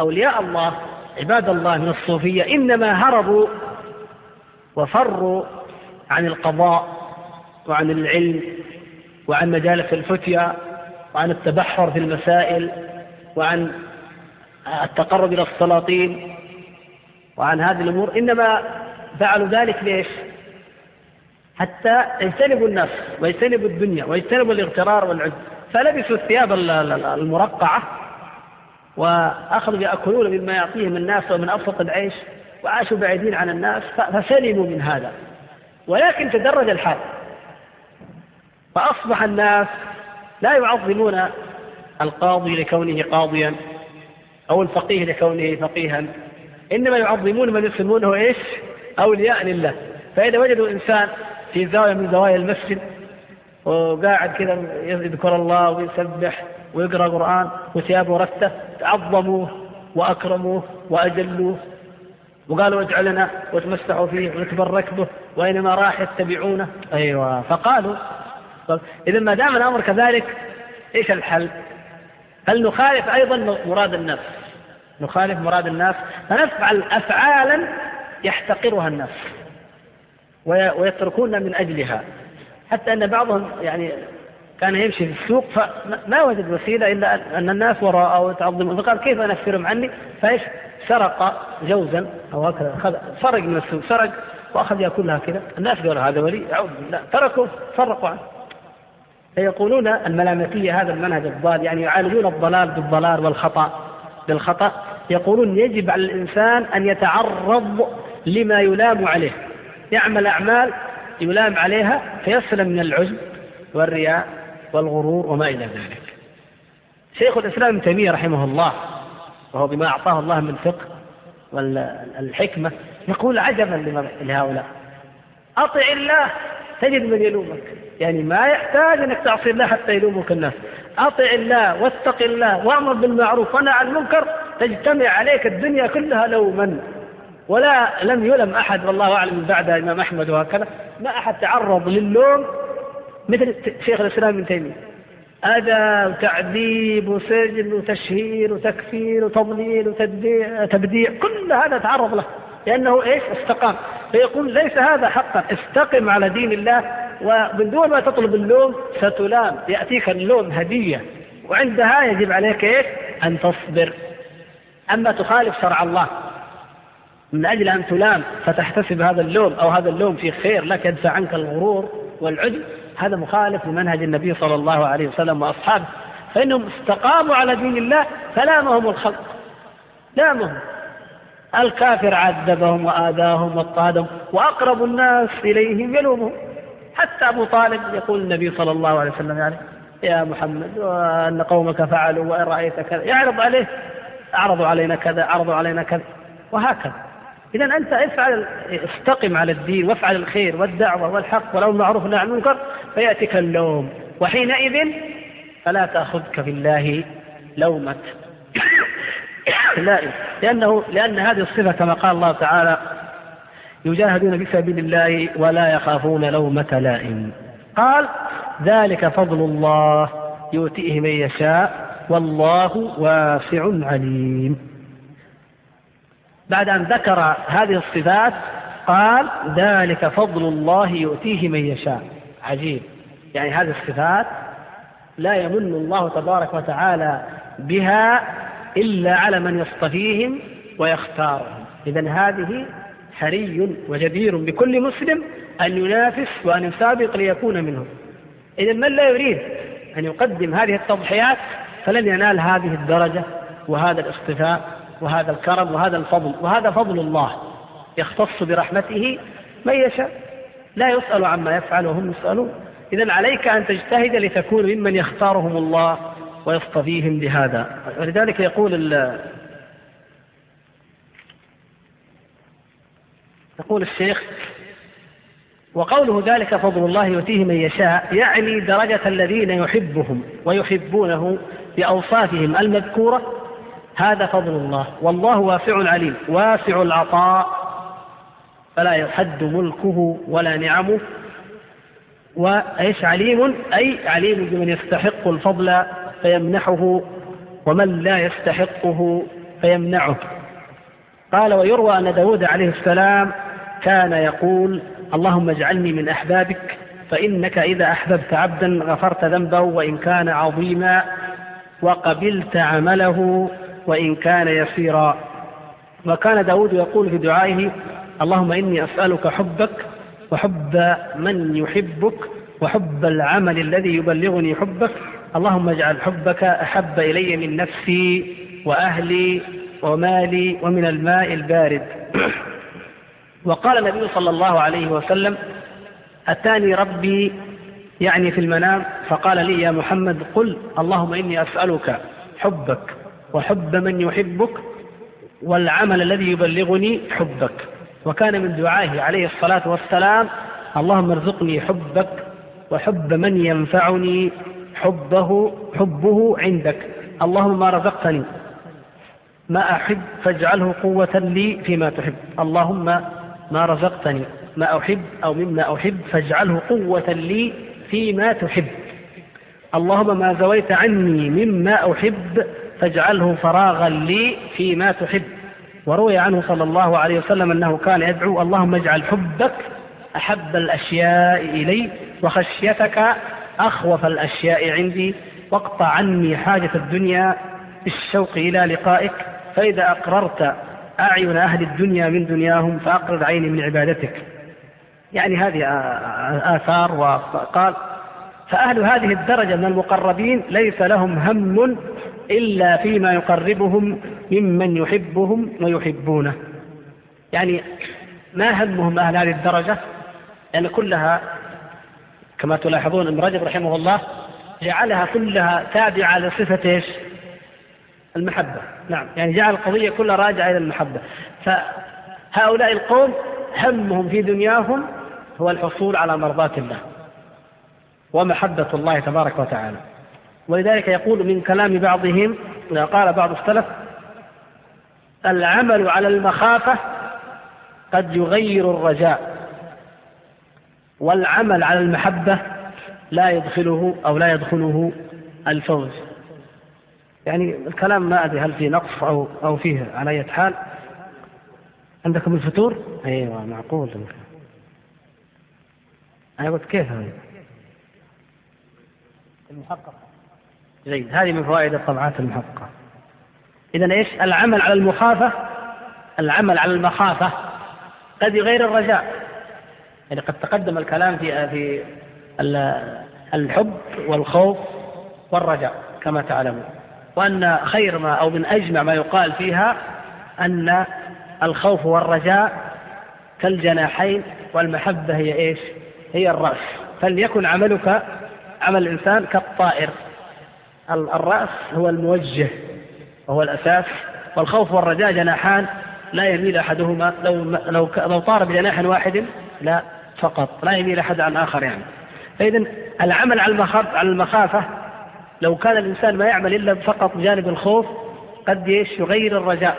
A: أولياء الله عباد الله من الصوفية إنما هربوا وفروا عن القضاء وعن العلم وعن مجالس الفتيا وعن التبحر في المسائل وعن التقرب إلى السلاطين وعن هذه الأمور. إنما فعلوا ذلك ليش؟ حتى يجتنبوا الناس ويجتنبوا الدنيا ويجتنبوا الاغترار والعجب فلبسوا الثياب المرقعة وأخذوا يأكلون مما يعطيهم الناس ومن أبسط العيش. وعاشوا بعيدين عن الناس فسلموا من هذا. ولكن تدرج الحال. فأصبح الناس لا يعظمون القاضي لكونه قاضيا أو الفقيه لكونه فقيها. إنما يعظمون من يسمونه إيش؟ أولياء لله. فإذا وجدوا إنسان في زاوية من زوايا المسجد وقاعد كذا يذكر الله ويسبح ويقرأ قرآن وثيابه رثة عظموه وأكرموه وأجلوه. وقالوا اجعل لنا وتمسحوا فيه ونتبرك به وأينما راح يتبعونه. أيوة. فقالوا إذا ما دام الأمر كذلك إيش الحل؟ هل نخالف أيضا مراد النفس؟ نخالف مراد الناس فنفعل أفعالا يحتقرها الناس ويتركون من أجلها. حتى أن بعضهم يعني كان يمشي في السوق فما وجد وسيلة إلا أن الناس وراءه ويتعظمون. فقال كيف أنفرهم عني؟ فإيش؟ سرق جوزا أو هكذا سرق من السوق سرق وأخذ يأكلها كذا. الناس قالوا هذا ولي أعوذ بالله. تركوا فرقوا عنه. فيقولون الملامتية هذا المنهج الضال يعني يعالجون الضلال بالضلال والخطأ بالخطأ. يقولون يجب على الإنسان أن يتعرض لما يلام عليه. يعمل أعمال يلام عليها فيسلم من العجب والرياء والغرور وما إلى ذلك. شيخ الإسلام ابن تيمية رحمه الله وهو بما أعطاه الله من فقه والحكمة يقول عجبا لهؤلاء. أطع الله تجد من يلومك. يعني ما يحتاج أنك تعصي الله حتى يلومك الناس. أطع الله واتق الله وأمر بالمعروف ونهى عن المنكر تجتمع عليك الدنيا كلها لوما. ولا لم يلم أحد والله أعلم بعد الإمام أحمد وهكذا. ما أحد تعرض للوم مثل شيخ الإسلام ابن تيمية. أذى وتعذيب وسجن وتشهير وتكفير وتضليل وتبديع كل هذا تعرض له. لأنه إيش؟ استقام. فيقول ليس هذا حقا. استقم على دين الله ومن دون ما تطلب اللوم ستلام. يأتيك اللوم هدية. وعندها يجب عليك إيش؟ أن تصبر. أما تخالف شرع الله من أجل أن تلام فتحتسب هذا اللوم أو هذا اللوم في خير لك يدفع عنك الغرور والعجب هذا مخالف لمنهج النبي صلى الله عليه وسلم وأصحابه. فإنهم استقاموا على دين الله فلامهم الخلق. لامهم. الكافر عذبهم وآذاهم واضطهدهم وأقرب الناس إليهم يلومهم. حتى أبو طالب يقول النبي صلى الله عليه وسلم يعني يا محمد وأن قومك فعلوا وإن رأيت كذا. يعرض عليه أعرضوا علينا كذا أعرضوا علينا كذا. وهكذا. إذا أنت افعل استقم على الدين وافعل الخير والدعوة والحق ولو المعروف عن المنكر فيأتيك اللوم وحينئذ فلا تأخذك في الله لومة لائم لأنه لأن هذه الصفة كما قال الله تعالى يجاهدون في سبيل الله ولا يخافون لومة لائم. قال ذلك فضل الله يؤتيه من يشاء والله واسع عليم. بعد أن ذكر هذه الصفات قال ذلك فضل الله يؤتيه من يشاء. عجيب. يعني هذه الصفات لا يمن الله تبارك وتعالى بها إلا على من يصطفيهم ويختارهم. إذا هذه حري وجدير بكل مسلم أن ينافس وأن يسابق ليكون منهم. إذا من لا يريد أن يقدم هذه التضحيات فلن ينال هذه الدرجة وهذا الاصطفاء وهذا الكرم وهذا الفضل. وهذا فضل الله يختص برحمته من يشاء. لا يسأل عما يفعل وهم يسألون. إذا عليك أن تجتهد لتكون ممن يختارهم الله ويصطفيهم بهذا. ولذلك يقول يقول الشيخ وقوله ذلك فضل الله يؤتيه من يشاء يعني درجة الذين يحبهم ويحبونه بأوصافهم المذكورة. هذا فضل الله. والله واسع عليم واسع العطاء. فلا يحد ملكه ولا نعمه وإيش عليم؟ أي عليم بمن يستحق الفضل فيمنحه ومن لا يستحقه فيمنعه. قال ويروى أن داود عليه السلام كان يقول اللهم اجعلني من أحبابك فإنك إذا أحببت عبدا غفرت ذنبه وإن كان عظيما وقبلت عمله وإن كان يسيرا. وكان داود يقول في دعائه اللهم إني أسألك حبك وحب من يحبك وحب العمل الذي يبلغني حبك. اللهم اجعل حبك أحب إلي من نفسي وأهلي ومالي ومن الماء البارد. وقال النبي صلى الله عليه وسلم أتاني ربي يعني في المنام. فقال لي يا محمد قل اللهم إني أسألك حبك وحب من يحبك والعمل الذي يبلغني حبك. وكان من دعائه عليه الصلاة والسلام اللهم ارزقني حبك وحب من ينفعني حبه حبه عندك. اللهم ما رزقتني. ما أحب فاجعله قوة لي فيما تحب. اللهم ما رزقتني. ما أحب أو مما أحب فاجعله قوة لي فيما تحب. اللهم ما زويت عني مما أحب فاجعله فراغا لي فيما تحب. وروي عنه صلى الله عليه وسلم أنه كان يدعو اللهم اجعل حبك أحب الأشياء إلي وخشيتك أخوف الأشياء عندي واقطع عني حاجة الدنيا بالشوق إلى لقائك فإذا أقررت أعين أهل الدنيا من دنياهم فأقرر عيني من عبادتك. يعني هذه آثار وقال فأهل هذه الدرجة من المقربين ليس لهم هم إلا فيما يقربهم ممن يحبهم ويحبونه. يعني ما همهم أهل هذه الدرجة؟ يعني كلها كما تلاحظون ابن رجب رحمه الله جعلها كلها تابعة لصفة إيش؟ المحبة. نعم. يعني جعل القضية كلها راجعة إلى المحبة. فهؤلاء القوم همهم في دنياهم هو الحصول على مرضاة الله ومحبة الله تبارك وتعالى. ولذلك يقول من كلام بعضهم قال بعض السلف العمل على المخافة قد يغير الرجاء والعمل على المحبة لا يدخله أو لا يدخله الفوز يعني الكلام ما أدري هل فيه نقص أو أو فيه على أي حال عندكم الفتور؟ أيوة معقول أنا قلت كيف هذه؟ المحققة جيد هذه من فوائد الطبعات المحققة. إذا إيش؟ العمل على المخافة العمل على المخافة قد يغير الرجاء. يعني قد تقدم الكلام في في الحب والخوف والرجاء كما تعلمون. وأن خير ما أو من أجمع ما يقال فيها أن الخوف والرجاء كالجناحين والمحبة هي إيش؟ هي الرأس. فليكن عملك عمل الإنسان كالطائر. الرأس هو الموجه وهو الأساس والخوف والرجاء جناحان لا يميل أحدهما لو لو لو طار بجناح واحد لا فقط لا يميل أحد عن آخر يعني. فإذا العمل على المخافة لو كان الإنسان ما يعمل إلا فقط بجانب الخوف قد يغير الرجاء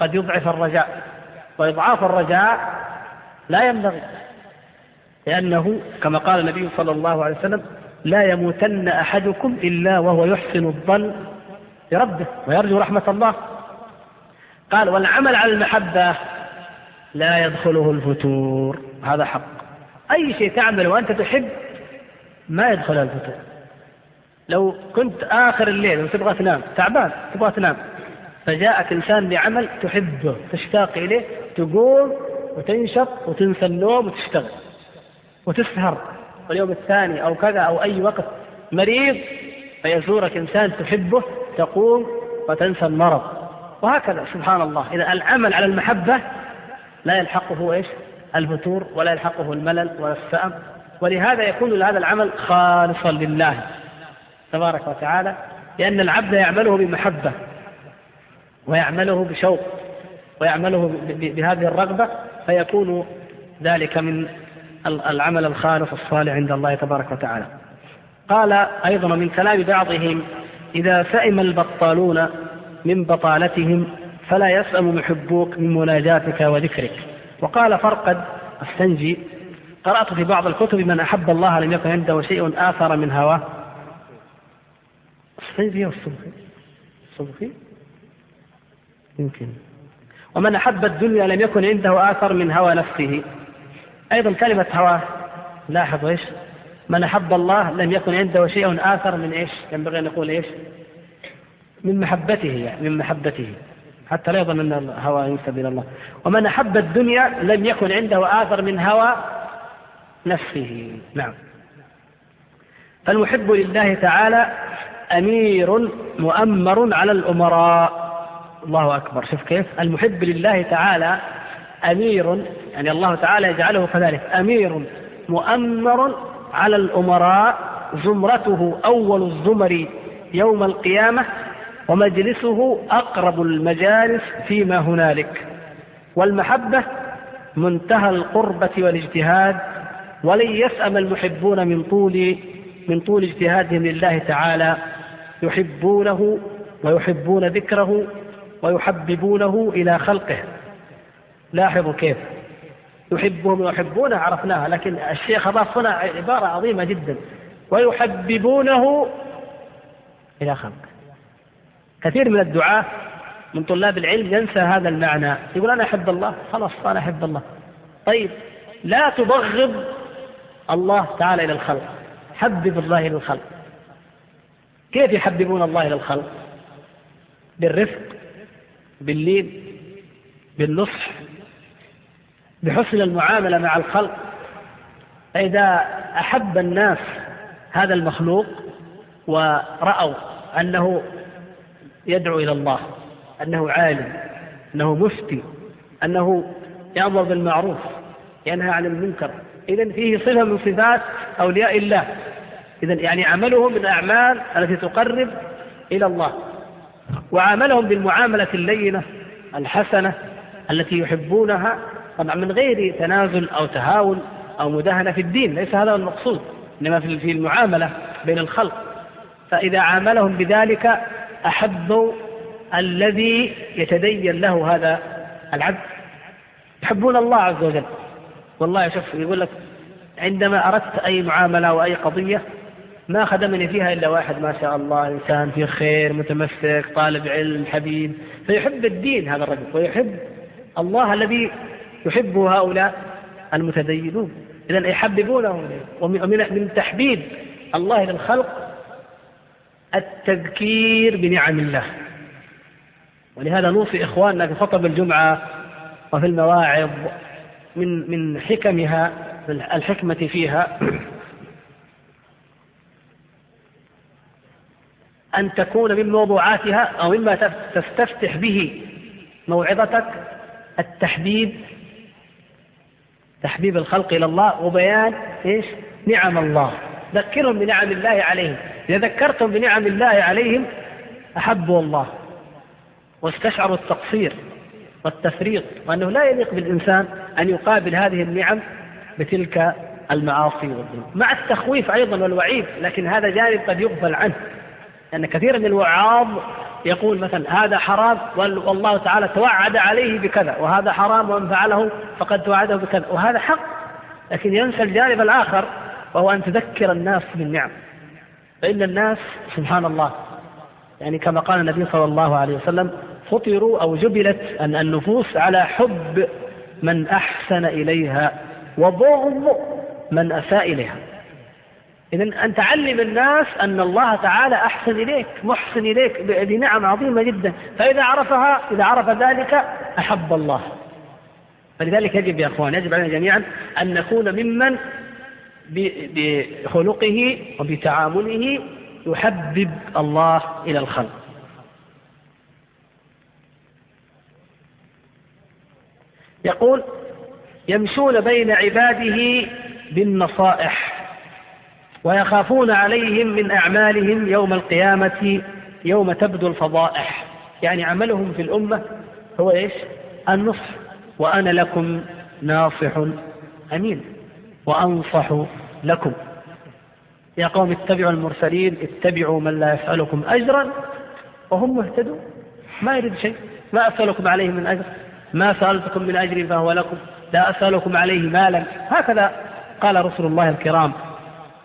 A: قد يضعف الرجاء. وإضعاف الرجاء لا ينبغي لأنه كما قال النبي صلى الله عليه وسلم لا يموتن أحدكم إلا وهو يحسن الظن بربه ويرجو رحمة الله. قال والعمل على المحبة لا يدخله الفتور. هذا حق. أي شيء تعمل وأنت تحب ما يدخل الفتور. لو كنت آخر الليل وتبغى تنام تعبان تبغى تنام فجاءك إنسان بعمل تحبه تشتاق إليه تقوم وتنشط وتنسى النوم وتشتغل وتسهر. واليوم الثاني أو كذا أو أي وقت مريض فيزورك إنسان تحبه تقوم وتنسى المرض. وهكذا سبحان الله إذا العمل على المحبة لا يلحقه إيش؟ الفتور ولا يلحقه الملل ولا السأم. ولهذا يكون هذا العمل خالصا لله تبارك وتعالى لأن العبد يعمله بمحبة ويعمله بشوق ويعمله بهذه الرغبة فيكون ذلك من العمل الخالص الصالح عند الله تبارك وتعالى. قال أيضا من كلام بعضهم إذا سئم البطالون من بطالتهم فلا يسأم محبوك من مناجاتك وذكرك. وقال فرقد السنجي قرأت في بعض الكتب من أحب الله لم يكن عنده شيء آثر من هواه. السنجي والصبحي. الصبحي؟ يمكن. ومن أحب الدنيا لم يكن عنده آثر من هوى نفسه. أيضا كلمة هواه لاحظ إيش؟ من أحب الله لم يكن عنده شيء آثر من إيش؟ ينبغي أن نقول إيش؟ من محبته يعني من محبته. حتى لا يظن أن الهوى ينسب إلى الله. ومن أحب الدنيا لم يكن عنده آثر من هوى نفسه. نعم. فالمحب لله تعالى أمير مؤمر على الأمراء. الله أكبر. شوف كيف؟ المحب لله تعالى أمير يعني الله تعالى يجعله كذلك أمير مؤمر على الأمراء زمرته أول الزمر يوم القيامة ومجلسه أقرب المجالس فيما هنالك. والمحبة منتهى القربة والاجتهاد ولن يسأم المحبون من طول من طول اجتهادهم لله تعالى. يحبونه ويحبون ذكره ويحببونه إلى خلقه. لاحظوا كيف؟ يحبهم ويحبونه عرفناها. لكن الشيخ أضاف هنا عبارة عظيمة جدا. ويحببونه إلى خلقه كثير من الدعاة من طلاب العلم ينسى هذا المعنى. يقول أنا أحب الله. خلاص أنا أحب الله. طيب لا تبغض الله تعالى إلى الخلق. حبب الله إلى الخلق. كيف يحببون الله إلى الخلق؟ بالرفق باللين بالنصح بحسن المعاملة مع الخلق. فإذا أحب الناس هذا المخلوق ورأوا أنه يدعو إلى الله أنه عالم أنه مفتي أنه يأمر بالمعروف ينهى عن المنكر إذا فيه صفة من صفات أولياء الله. إذا يعني عملهم من الأعمال التي تقرب إلى الله. وعاملهم بالمعاملة اللينة الحسنة التي يحبونها طبعا من غير تنازل أو تهاون أو مداهنة في الدين ليس هذا المقصود إنما في المعاملة بين الخلق. فإذا عاملهم بذلك أحبوا الذي يتدين له هذا العبد. يحبون الله عز وجل. والله شوف يقول لك عندما أردت أي معاملة أو أي قضية ما خدمني فيها إلا واحد ما شاء الله إنسان في خير متمسك طالب علم حبيب. فيحب الدين هذا الرجل ويحب الله الذي يحبه هؤلاء المتدينون. إذا يحببونه ومن تحبيب الله للخلق التذكير بنعم الله. ولهذا نوصي إخواننا في خطب الجمعة وفي المواعظ من من حكمها الحكمة فيها أن تكون من موضوعاتها أو مما تستفتح به موعظتك التحبيب تحبيب الخلق إلى الله وبيان إيش؟ نعم الله. ذكرهم بنعم الله عليهم. إذا ذكرتم بنعم الله عليهم أحبوا الله واستشعروا التقصير والتفريط وأنه لا يليق بالإنسان أن يقابل هذه النعم بتلك المعاصي والذنوب مع التخويف أيضا والوعيد لكن هذا جانب قد يغفل عنه لأن كثير من الوعاظ يقول مثلا هذا حرام والله تعالى توعد عليه بكذا وهذا حرام ومن فعله فقد توعده بكذا وهذا حق لكن ينسى الجانب الآخر وهو أن تذكر الناس بالنعم فإن الناس سبحان الله يعني كما قال النبي صلى الله عليه وسلم فطروا أو جبلت أن النفوس على حب من أحسن إليها وبغض من أساء إليها. إذا أن تعلم الناس أن الله تعالى أحسن إليك محسن إليك بنعم عظيمة جدا. فإذا عرفها إذا عرف ذلك أحب الله. فلذلك يجب يا أخوان يجب علينا جميعا أن نكون ممن بخلقه وبتعامله يحبب الله إلى الخلق. يقول يمشون بين عباده بالنصائح. ويخافون عليهم من أعمالهم يوم القيامة يوم تبدو الفضائح. يعني عملهم في الأمة هو إيش؟ النصح. وأنا لكم ناصح. أمين. وأنصح لكم. يا قوم اتبعوا المرسلين اتبعوا من لا يسألكم أجرا. وهم مهتدون. ما يريد شيء. ما أسألكم عليه من أجر. ما سألتكم من أجر فهو لكم. لا أسألكم عليه مالا. هكذا قال رسول الله الكرام.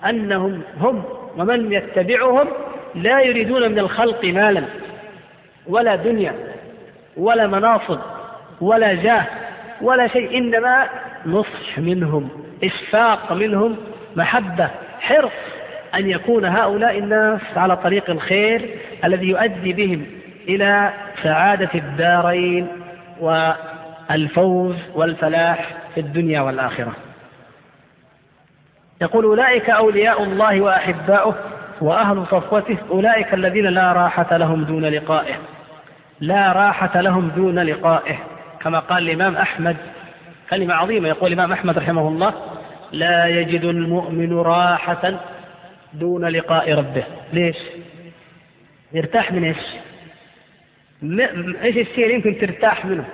A: أنهم هم ومن يتبعهم لا يريدون من الخلق مالا ولا دنيا ولا مناصب ولا جاه ولا شيء إنما نصح منهم إشفاق منهم محبة حرص أن يكون هؤلاء الناس على طريق الخير الذي يؤدي بهم إلى سعادة الدارين والفوز والفلاح في الدنيا والآخرة. يقول أولئك أولياء الله وأحباؤه وأهل صفوته أولئك الذين لا راحة لهم دون لقائه. لا راحة لهم دون لقائه. كما قال الإمام أحمد كلمة عظيمة يقول الإمام أحمد رحمه الله لا يجد المؤمن راحة دون لقاء ربه. ليش؟ يرتاح من إيش؟ إيش الشيء اللي يمكن ترتاح منه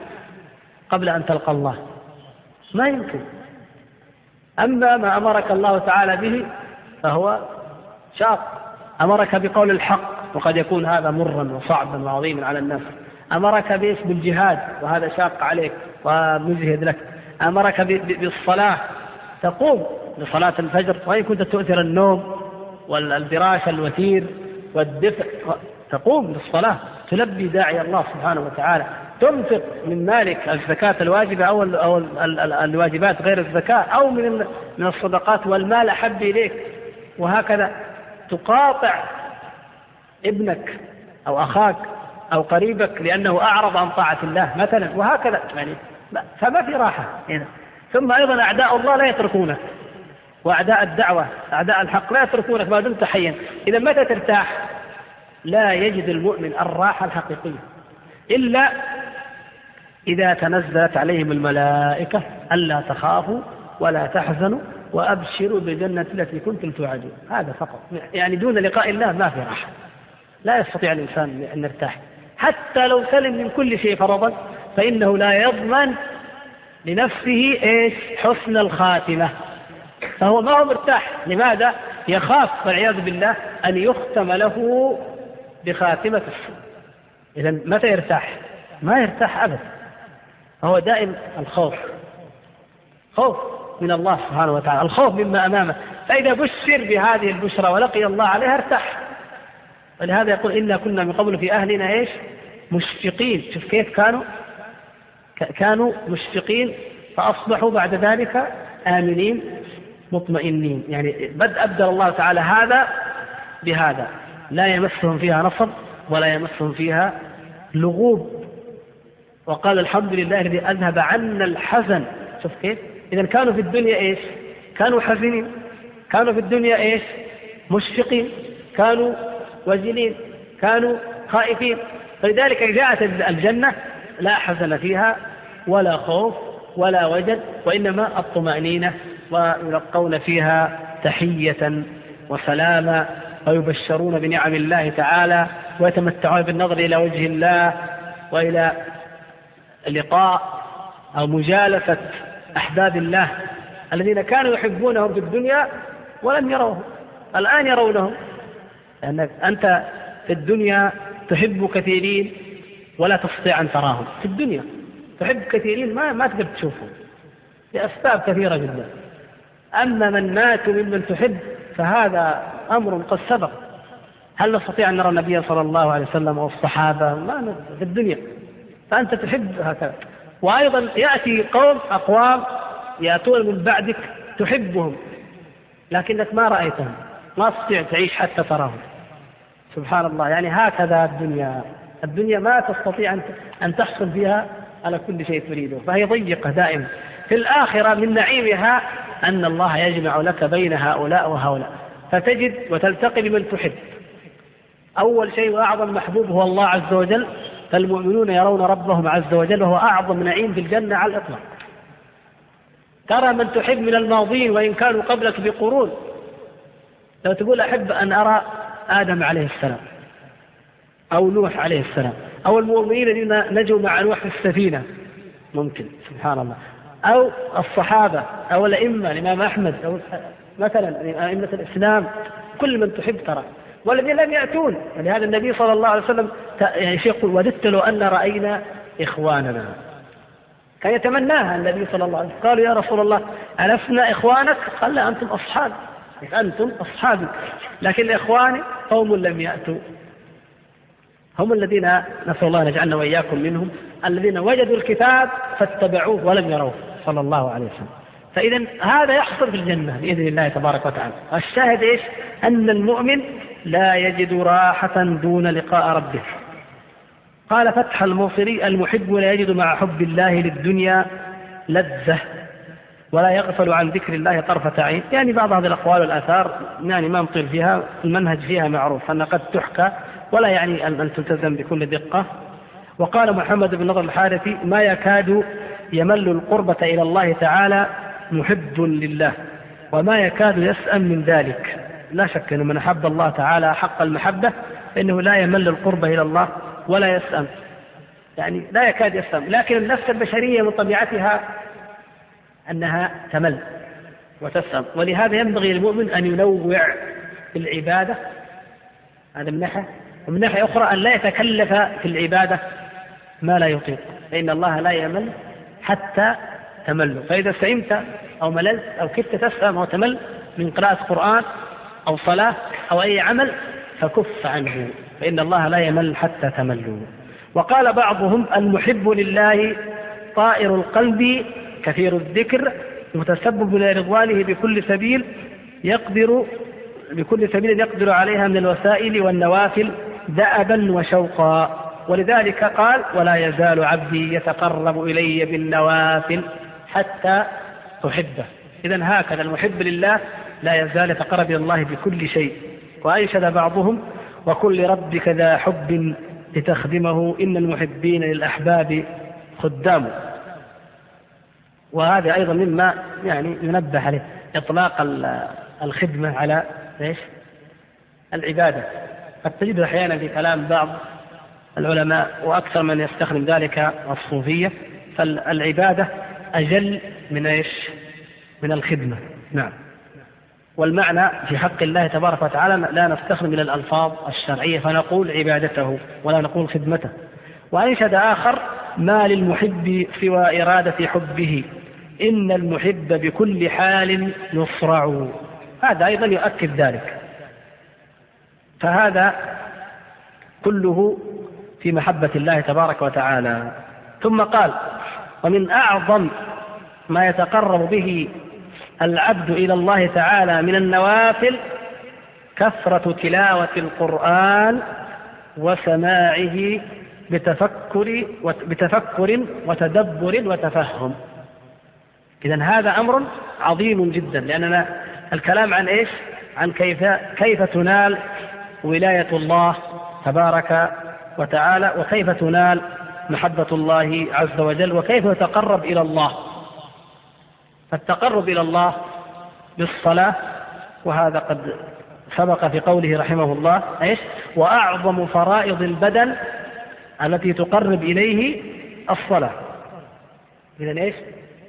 A: قبل أن تلقى الله؟ ما يمكن. أما ما أمرك الله تعالى به فهو شاق. أمرك بقول الحق وقد يكون هذا مرا وصعبا وعظيما على الناس. أمرك بايش بالجهاد وهذا شاق عليك ومجهد لك. أمرك بالصلاة تقوم لصلاة الفجر وإن كنت تؤثر النوم والفراش الوثير والدفء تقوم للصلاة. تلبي داعي الله سبحانه وتعالى. تنفق من مالك الزكاة الواجبة أو أو الواجبات غير الزكاة أو من من الصدقات والمال أحب إليك. وهكذا تقاطع ابنك أو أخاك أو قريبك لأنه أعرض عن طاعة الله مثلا. وهكذا يعني فما في راحة هنا. ثم أيضا أعداء الله لا يتركونك. وأعداء الدعوة أعداء الحق لا يتركونك ما دمت حيا. إذا متى ترتاح؟ لا يجد المؤمن الراحة الحقيقية. إلا إذا تنزلت عليهم الملائكة ألا تخافوا ولا تحزنوا وأبشروا بالجنة التي كنتم توعدون. هذا فقط. يعني دون لقاء الله ما في راحة. لا يستطيع الإنسان أن يرتاح. حتى لو سلم من كل شيء فرضا فإنه لا يضمن لنفسه إيش؟ حسن الخاتمة. فهو ما هو مرتاح. لماذا؟ يخاف والعياذ بالله أن يختم له بخاتمة السوء. إذا متى يرتاح؟ ما يرتاح أبدا. فهو دائم الخوف. خوف من الله سبحانه وتعالى الخوف مما أمامه. فإذا بشر بهذه البشرى ولقي الله عليها ارتاح. ولهذا يقول إنا كنا من قبل في أهلنا إيش؟ مشفقين. شوف كيف كانوا؟ كانوا مشفقين فأصبحوا بعد ذلك آمنين مطمئنين. يعني بد أبدل الله تعالى هذا بهذا. لا يمسهم فيها نصب ولا يمسهم فيها لغوب. وقال الحمد لله الذي أذهب عنا الحزن. شوف كيف؟ إذا كانوا في الدنيا إيش؟ كانوا حزينين. كانوا في الدنيا إيش؟ مشفقين. كانوا وجلين كانوا خائفين. فلذلك جاءت الجنة لا حزن فيها ولا خوف ولا وجد وإنما الطمأنينة ويلقون فيها تحية وسلاما ويبشرون بنعم الله تعالى ويتمتعون بالنظر إلى وجه الله وإلى لقاء أو مجالسة أحباب الله الذين كانوا يحبونهم في الدنيا ولم يروهم الآن يرونهم لأنك أنت في الدنيا تحب كثيرين ولا تستطيع أن تراهم في الدنيا تحب كثيرين ما ما تقدر تشوفهم لأسباب كثيرة جدا. أما من ماتوا ممن تحب فهذا أمر قد سبق. هل نستطيع أن نرى النبي صلى الله عليه وسلم والصحابة؟ ما في الدنيا. فأنت تحب هكذا. وأيضا يأتي قوم أقوام يأتون من بعدك تحبهم لكنك ما رأيتهم ما تستطيع تعيش حتى تراهم. سبحان الله يعني هكذا الدنيا. الدنيا ما تستطيع أن تحصل فيها على كل شيء تريده فهي ضيقة دائما. في الآخرة من نعيمها أن الله يجمع لك بين هؤلاء وهؤلاء. فتجد وتلتقي بمن تحب. أول شيء وأعظم محبوب هو الله عز وجل. فالمؤمنون يرون ربهم عز وجل وهو أعظم نعيم في الجنة على الإطلاق. ترى من تحب من الماضين وإن كانوا قبلك بقرون. لو تقول أحب أن أرى آدم عليه السلام أو نوح عليه السلام أو المؤمنين الذين نجوا مع نوح في السفينة. ممكن سبحان الله. أو الصحابة أو الأئمة الإمام أحمد أو مثلا أئمة الإسلام كل من تحب ترى. والذين لم يأتون ولهذا النبي صلى الله عليه وسلم يعني يقول وددت لو أن رأينا إخواننا. كان يتمناها النبي صلى الله عليه وسلم. قالوا يا رسول الله ألسنا إخوانك؟ قال لا أنتم أصحابي أنتم أصحابي لكن إخواني قوم لم يأتوا. هم الذين نسأل الله أن يجعلنا وإياكم منهم الذين وجدوا الكتاب فاتبعوه ولم يروه صلى الله عليه وسلم. فإذا هذا يحصل في الجنة بإذن الله تبارك وتعالى. الشاهد إيش؟ أن المؤمن لا يجد راحة دون لقاء ربه. قال فتح الموصلي المحب لا يجد مع حب الله للدنيا لذة ولا يغفل عن ذكر الله طرفة عين. يعني بعض هذه الأقوال والآثار يعني ما نطيل فيها المنهج فيها معروف أن قد تحكى ولا يعني أن تلتزم بكل دقة. وقال محمد بن نضر الحارثي ما يكاد يمل القربة إلى الله تعالى محب لله وما يكاد يسأم من ذلك. لا شك أن من أحب الله تعالى حق المحبة فإنه لا يمل القربة إلى الله ولا يسأم. يعني لا يكاد يسأم. لكن النفس البشرية من طبيعتها أنها تمل وتسأم. ولهذا ينبغي للمؤمن أن ينوع في العبادة. هذا من ناحية ومن ناحية أخرى أن لا يتكلف في العبادة ما لا يطيق. فإن الله لا يمل حتى تمل. فإذا سئمت أو مللت أو كدت تسأم أو تمل من قراءة قرآن أو صلاة أو أي عمل فكف عنه. فإن الله لا يمل حتى تملوا. وقال بعضهم المحب لله طائر القلب كثير الذكر متسبب لرضوانه بكل سبيل يقدر بكل سبيل يقدر عليها من الوسائل والنوافل دأبا وشوقا. ولذلك قال ولا يزال عبدي يتقرب إلي بالنوافل حتى أحبه. إذا هكذا المحب لله لا يزال يتقرب إلى الله بكل شيء. وأنشد بعضهم وكن لربك ذا حب لتخدمه إن المحبين للأحباب خدام وهذا أيضا مما يعني ينبه عليه إطلاق الخدمة على إيش؟ العبادة قد تجد أحيانا في كلام بعض العلماء وأكثر من يستخدم ذلك الصوفية فالعبادة أجل من إيش؟ من الخدمة نعم والمعنى في حق الله تبارك وتعالى لا نستخدم من الألفاظ الشرعية فنقول عبادته ولا نقول خدمته. وأنشد آخر ما للمحب سوى إرادة حبه. إن المحب بكل حال يصرع. هذا أيضا يؤكد ذلك. فهذا كله في محبة الله تبارك وتعالى. ثم قال ومن أعظم ما يتقرب به العبد إلى الله تعالى من النوافل كثرة تلاوة القرآن وسماعه بتفكر بتفكر وتدبر وتفهم إذا هذا أمر عظيم جدا لأننا الكلام عن إيش؟ عن كيف كيف تنال ولاية الله تبارك وتعالى وكيف تنال محبة الله عز وجل وكيف يتقرب إلى الله فالتقرب إلى الله بالصلاة وهذا قد سبق في قوله رحمه الله إيش؟ وأعظم فرائض البدن التي تقرب إليه الصلاة. إذا إيش؟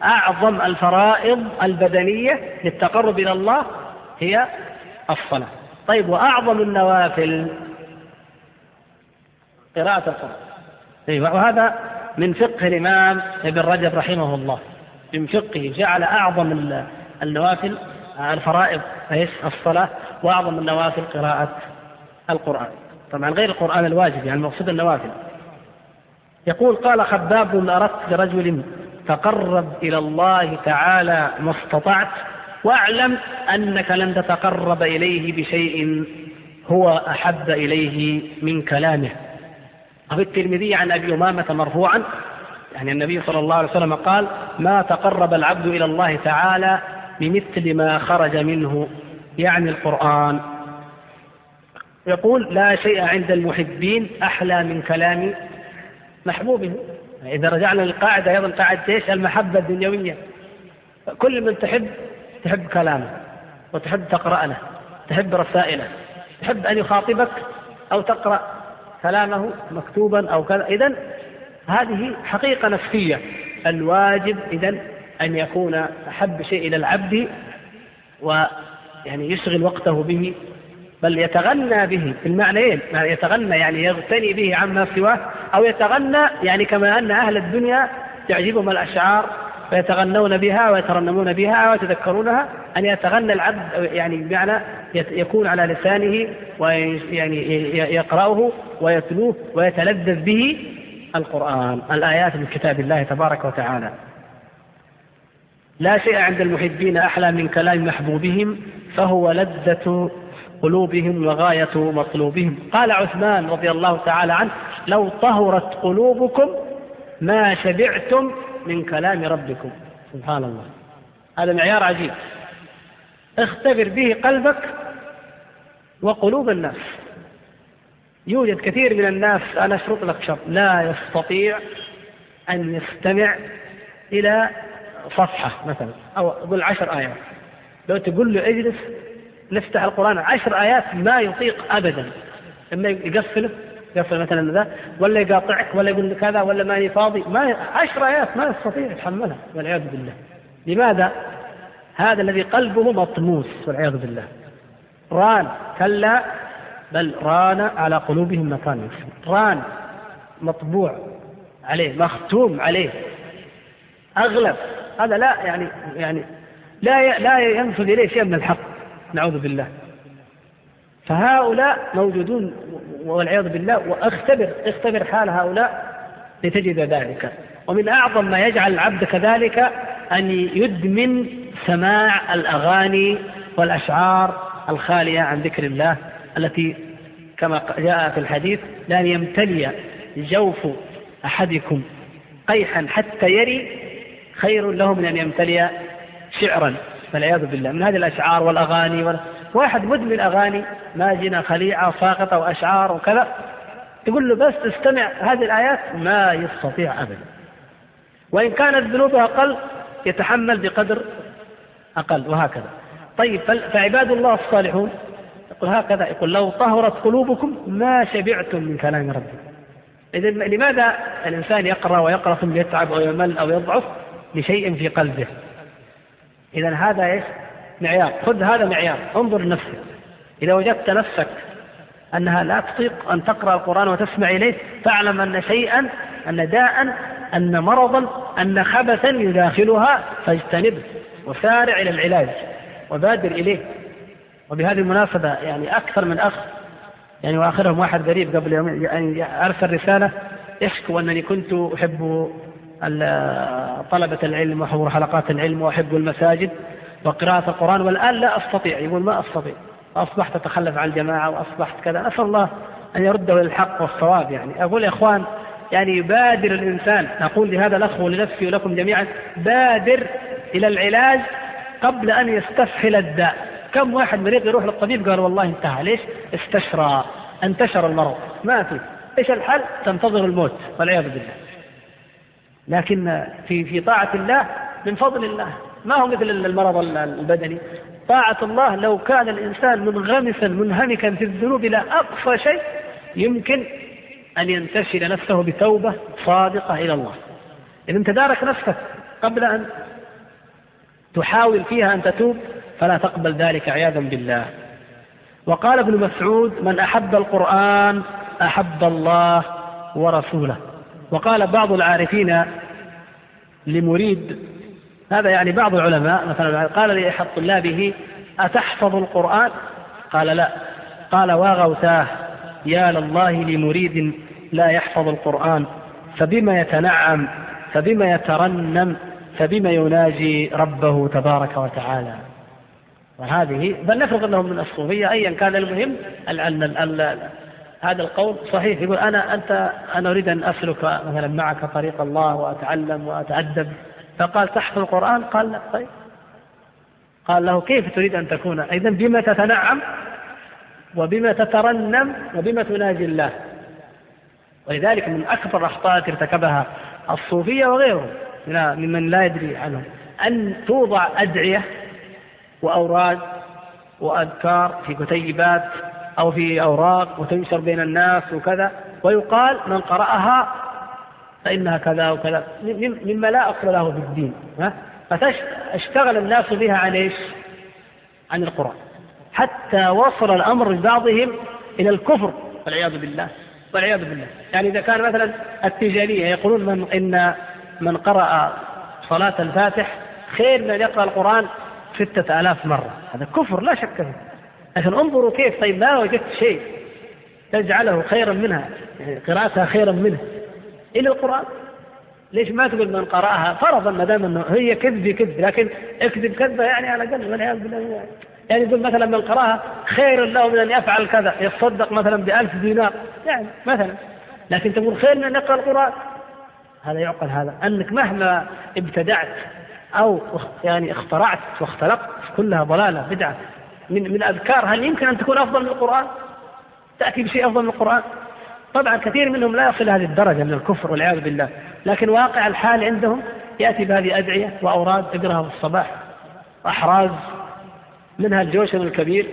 A: أعظم الفرائض البدنية للتقرب إلى الله هي الصلاة. طيب وأعظم النوافل قراءة القرآن. أيوة وهذا من فقه الإمام ابن رجب رحمه الله. من فقهه جعل أعظم النوافل الفرائض إيش؟ الصلاة وأعظم النوافل قراءة القرآن. طبعا غير القرآن الواجب يعني المقصود النوافل. يقول قال خباب أردت لرجل تقرب إلى الله تعالى ما استطعت واعلم أنك لن تتقرب إليه بشيء هو أحب إليه من كلامه وفي الترمذي عن أبي أمامة مرفوعا يعني النبي صلى الله عليه وسلم قال ما تقرب العبد إلى الله تعالى بمثل ما خرج منه. يعني القرآن يقول لا شيء عند المحبين أحلى من كلام محبوبه إذا رجعنا للقاعدة أيضا قاعدة إيش؟ المحبة الدنيوية. كل من تحب تحب كلامه وتحب تقرأ له تحب رسائله تحب أن يخاطبك أو تقرأ كلامه مكتوبا أو كذا. إذا هذه حقيقة نفسية. الواجب إذا أن يكون أحب شيء إلى العبد ويعني يشغل وقته به بل يتغنى به في المعنيين. يتغنى يعني يغتني به عما سواه أو يتغنى يعني كما أن أهل الدنيا تعجبهم الأشعار فيتغنون بها ويترنمون بها ويتذكرونها أن يتغنى العبد يعني بمعنى يكون على لسانه ويعني يقرأه ويتلوه ويتلذذ به القرآن الآيات من كتاب الله تبارك وتعالى. لا شيء عند المحبين أحلى من كلام محبوبهم فهو لذة قلوبهم وغاية مطلوبهم. قال عثمان رضي الله تعالى عنه لو طهرت قلوبكم ما شبعتم من كلام ربكم. سبحان الله. هذا معيار عجيب. اختبر به قلبك وقلوب الناس. يوجد كثير من الناس أنا أشرط لك شرط لا يستطيع أن يستمع إلى صفحة مثلا أو أقول عشر آيات. لو تقول له اجلس نفتح القرآن عشر آيات ما يطيق أبدا. إما يقفله يقفل مثلا ذا ولا يقاطعك ولا يقول لك هذا ولا ماني فاضي. ما عشر آيات ما يستطيع يتحملها والعياذ بالله. لماذا؟ هذا الذي قلبه مطموس والعياذ بالله. ران كلا بل ران على قلوبهم ما كانوا ران مطبوع عليه مختوم عليه أغلب. هذا لا يعني يعني لا لا ينفذ إليه شيء من الحق نعوذ بالله. فهؤلاء موجودون والعياذ بالله واختبر اختبر حال هؤلاء لتجد ذلك. ومن أعظم ما يجعل العبد كذلك أن يدمن سماع الأغاني والأشعار الخالية عن ذكر الله. التي كما جاء في الحديث لأن يمتلي جوف أحدكم قيحا حتى يري خير له من أن يمتلي شعرا والعياذ بالله. من هذه الأشعار والأغاني وال... واحد مدمن أغاني ماجنة خليعة ساقطة وأشعار وكذا تقول له بس استمع هذه الآيات ما يستطيع أبدا. وإن كانت ذنوبه أقل يتحمل بقدر أقل وهكذا. طيب فعباد الله الصالحون يقول هكذا يقول لو طهرت قلوبكم ما شبعتم من كلام ربكم. إذا لماذا الإنسان يقرأ ويقرأ ثم يتعب أو يمل أو يضعف؟ لشيء في قلبه. إذا هذا إيش؟ معيار. خذ هذا معيار. انظر لنفسك. إذا وجدت نفسك أنها لا تطيق أن تقرأ القرآن وتسمع إليه فاعلم أن شيئا أن داء أن مرضا أن خبثا يداخلها فاجتنبه وسارع إلى العلاج وبادر إليه. وبهذه المناسبة يعني أكثر من أخ يعني وآخرهم واحد غريب قبل يوم يعني أرسل رسالة يشكو أنني كنت أحب طلبة العلم وحضور حلقات العلم وأحب المساجد وقراءة القرآن والآن لا أستطيع يقول ما أستطيع. أصبحت أتخلف عن الجماعة وأصبحت كذا. نسأل الله أن يرده إلى الحق والصواب يعني. أقول يا إخوان يعني يبادر الإنسان أقول لهذا الأخ ولنفسي ولكم جميعا بادر إلى العلاج قبل أن يستفحل الداء. كم واحد مريض يروح للطبيب قال والله انتهى. ليش؟ استشرى. انتشر المرض. ما في. إيش الحل؟ تنتظر الموت والعياذ بالله. لكن في في طاعة الله من فضل الله. ما هو مثل المرض البدني. طاعة الله لو كان الإنسان منغمسا منهمكا في الذنوب إلى أقصى شيء يمكن أن ينتشل نفسه بتوبة صادقة إلى الله. إذا أنت دارك نفسك قبل أن تحاول فيها أن تتوب فلا تقبل ذلك عياذا بالله. وقال ابن مسعود من أحب القرآن أحب الله ورسوله. وقال بعض العارفين لمريد هذا يعني بعض العلماء مثلا قال لأحد طلابه أتحفظ القرآن؟ قال لا. قال واغوتاه يا لله لمريد لا يحفظ القرآن فبما يتنعم فبما يترنم فبما يناجي ربه تبارك وتعالى. وهذه بل نفرض انه من الصوفية ايا كان المهم ال ال ال ال هذا القول صحيح. يقول أنا أنت أنا أريد أن أسلك مثلا معك طريق الله وأتعلم وأتأدب. فقال تحفظ القرآن؟ قال لا. طيب. قال له كيف تريد أن تكون؟ اذا بما تتنعم وبما تترنم وبما تناجي الله. ولذلك من أكبر الأخطاء التي ارتكبها الصوفية وغيرهم ممن لا يدري عنهم. أن توضع أدعية وأوراد وأذكار في كتيبات أو في أوراق وتنشر بين الناس وكذا ويقال من قرأها فإنها كذا وكذا. مما لا أصل له في الدين فاشتغل الناس بها عن إيش؟ عن القرآن. حتى وصل الأمر لبعضهم إلى الكفر والعياذ بالله والعياذ بالله. يعني إذا كان مثلا التجارية يقولون من إن من قرأ صلاة الفاتح خير من يقرأ القرآن ستة آلاف مرة. هذا كفر لا شك فيه. لكن انظروا كيف طيب ما وجدت شيء تجعله خيرا منها يعني قراءتها خيرا منه. إلى القرآن. ليش ما تقول من قرأها؟ فرضا ما دام إنه هي كذب كذب لكن اكذب كذبة يعني على الاقل والعياذ بالله. يعني يقول مثلا من قرأها خير له من أن يفعل كذا يتصدق مثلا بألف دينار. يعني مثلا. لكن تقول خير من أن يقرأ القرآن. هذا يعقل هذا. أنك مهما ابتدعت أو يعني اخترعت واختلقت كلها ضلالة بدعة. من من أذكار هل يمكن أن تكون أفضل من القرآن؟ تأتي بشيء أفضل من القرآن؟ طبعا كثير منهم لا يصل هذه الدرجة من الكفر والعياذ بالله. لكن واقع الحال عندهم يأتي بهذه أدعية وأوراد اقرأها في الصباح. أحراز منها الجوشن الكبير.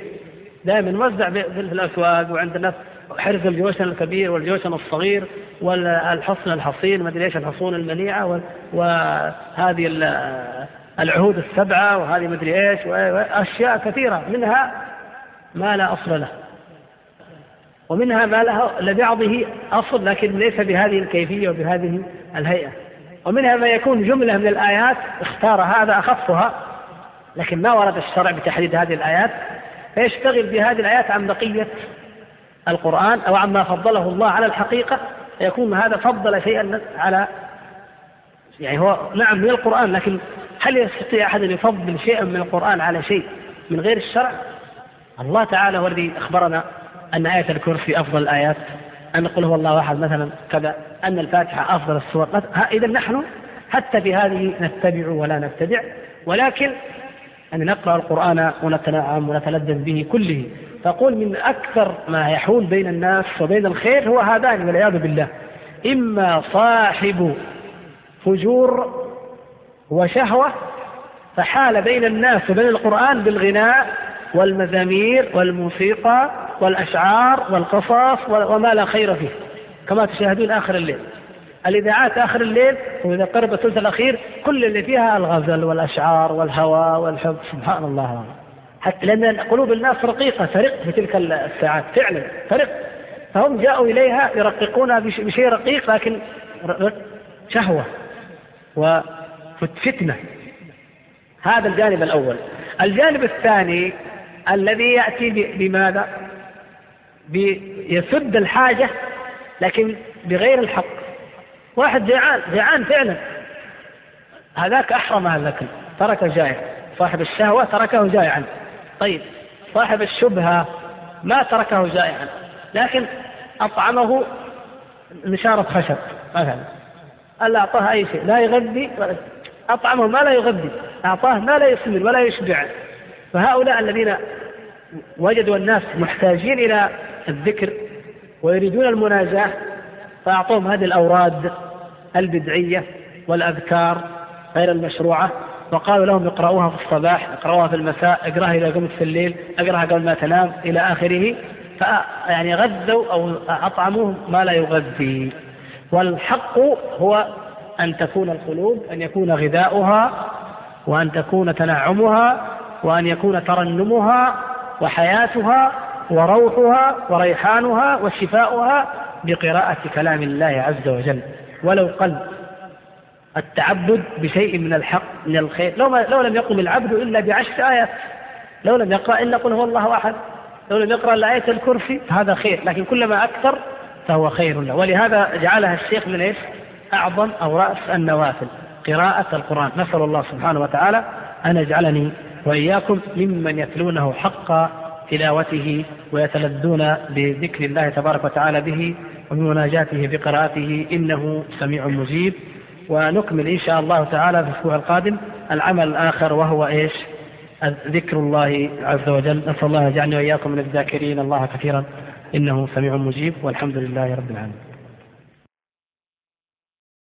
A: دائما موزع في الأسواق وعند الناس. حرز الجوشن الكبير والجوشن الصغير والحصن الحصين ما أدري إيش الحصون المنيعه وهذه العهود السبعة وهذه ما أدري إيش وأشياء كثيرة منها ما لا أصل له. ومنها ما له لبعضه أصل لكن ليس بهذه الكيفية وبهذه الهيئة. ومنها ما يكون جملة من الآيات اختار هذا اخفها لكن ما ورد الشرع بتحديد هذه الآيات. فيشتغل بهذه الآيات عن بقية القرآن أو عما فضله الله على الحقيقة يكون هذا فضل شيئا على يعني هو نعم من القرآن لكن هل يستطيع أحد أن يفضل شيئا من القرآن على شيء من غير الشرع؟ الله تعالى هو الذي أخبرنا أن آية الكرسي أفضل الآيات أن نقول هو الله أحد مثلا كذا. أن الفاتحة أفضل السور. إذا نحن حتى في هذه نتبع ولا نبتدع ولكن أن نقرأ القرآن ونتنعم ونتلذذ به كله. فقول من أكثر ما يحول بين الناس وبين الخير هو هذان والعياذ بالله. إما صاحب فجور وشهوة فحال بين الناس وبين القرآن بالغناء والمزامير والموسيقى والأشعار والقصص وما لا خير فيه. كما تشاهدون آخر الليل. الإذاعات آخر الليل وإذا قرب الثلث الأخير كل اللي فيها الغزل والأشعار والهوى والحب. سبحان الله. حتى لأن قلوب الناس رقيقة ترق في تلك الساعات فعلا ترق فهم جاءوا إليها يرققونها بشيء رقيق لكن شهوة وفتنة هذا الجانب الأول. الجانب الثاني الذي يأتي بماذا؟ بيسد الحاجة لكن بغير الحق. واحد جيعان جيعان فعلا. هذاك أحرم الأكل ترك جائع صاحب الشهوة تركه جائعا. طيب صاحب الشبهة ما تركه جائعا لكن أطعمه نشارة خشب مثلا. ألا أعطاه أي شيء لا يغذي أطعمه ما لا يغذي أعطاه ما لا يسمن ولا يشبع. فهؤلاء الذين وجدوا الناس محتاجين إلى الذكر ويريدون المناجاة فأعطوهم هذه الأوراد البدعية والأذكار غير المشروعة. وقالوا لهم اقرأوها في الصباح اقرأوها في المساء اقرأها إذا قمت في الليل اقرأها قبل ما تنام إلى آخره. فيعني غذوا أو أطعموهم ما لا يغذي. والحق هو أن تكون القلوب أن يكون غذاؤها وأن تكون تنعمها وأن يكون ترنمها وحياتها وروحها وريحانها وشفاؤها بقراءة كلام الله عز وجل. ولو قل التعبد بشيء من الحق من الخير. لو, ما لو لم يقم العبد إلا بعشر آيات لو لم يقرأ إلا قل هو الله أحد. لو لم يقرأ إلا آية الكرسي فهذا خير لكن كلما أكثر فهو خير له. ولهذا جعلها الشيخ من إيش؟ أعظم أو رأس النوافل قراءة القرآن. نسأل الله سبحانه وتعالى أن يجعلني وإياكم ممن يتلونه حق تلاوته ويتلذون بذكر الله تبارك وتعالى به وبمناجاته بقراءته إنه سميع مجيب. ونكمل إن شاء الله تعالى في الأسبوع القادم العمل الآخر وهو إيش؟ ذكر الله عز وجل. نسأل الله يجعلني وإياكم من الذاكرين. الله كثيرا. إنه سميع مجيب. والحمد لله رب العالمين.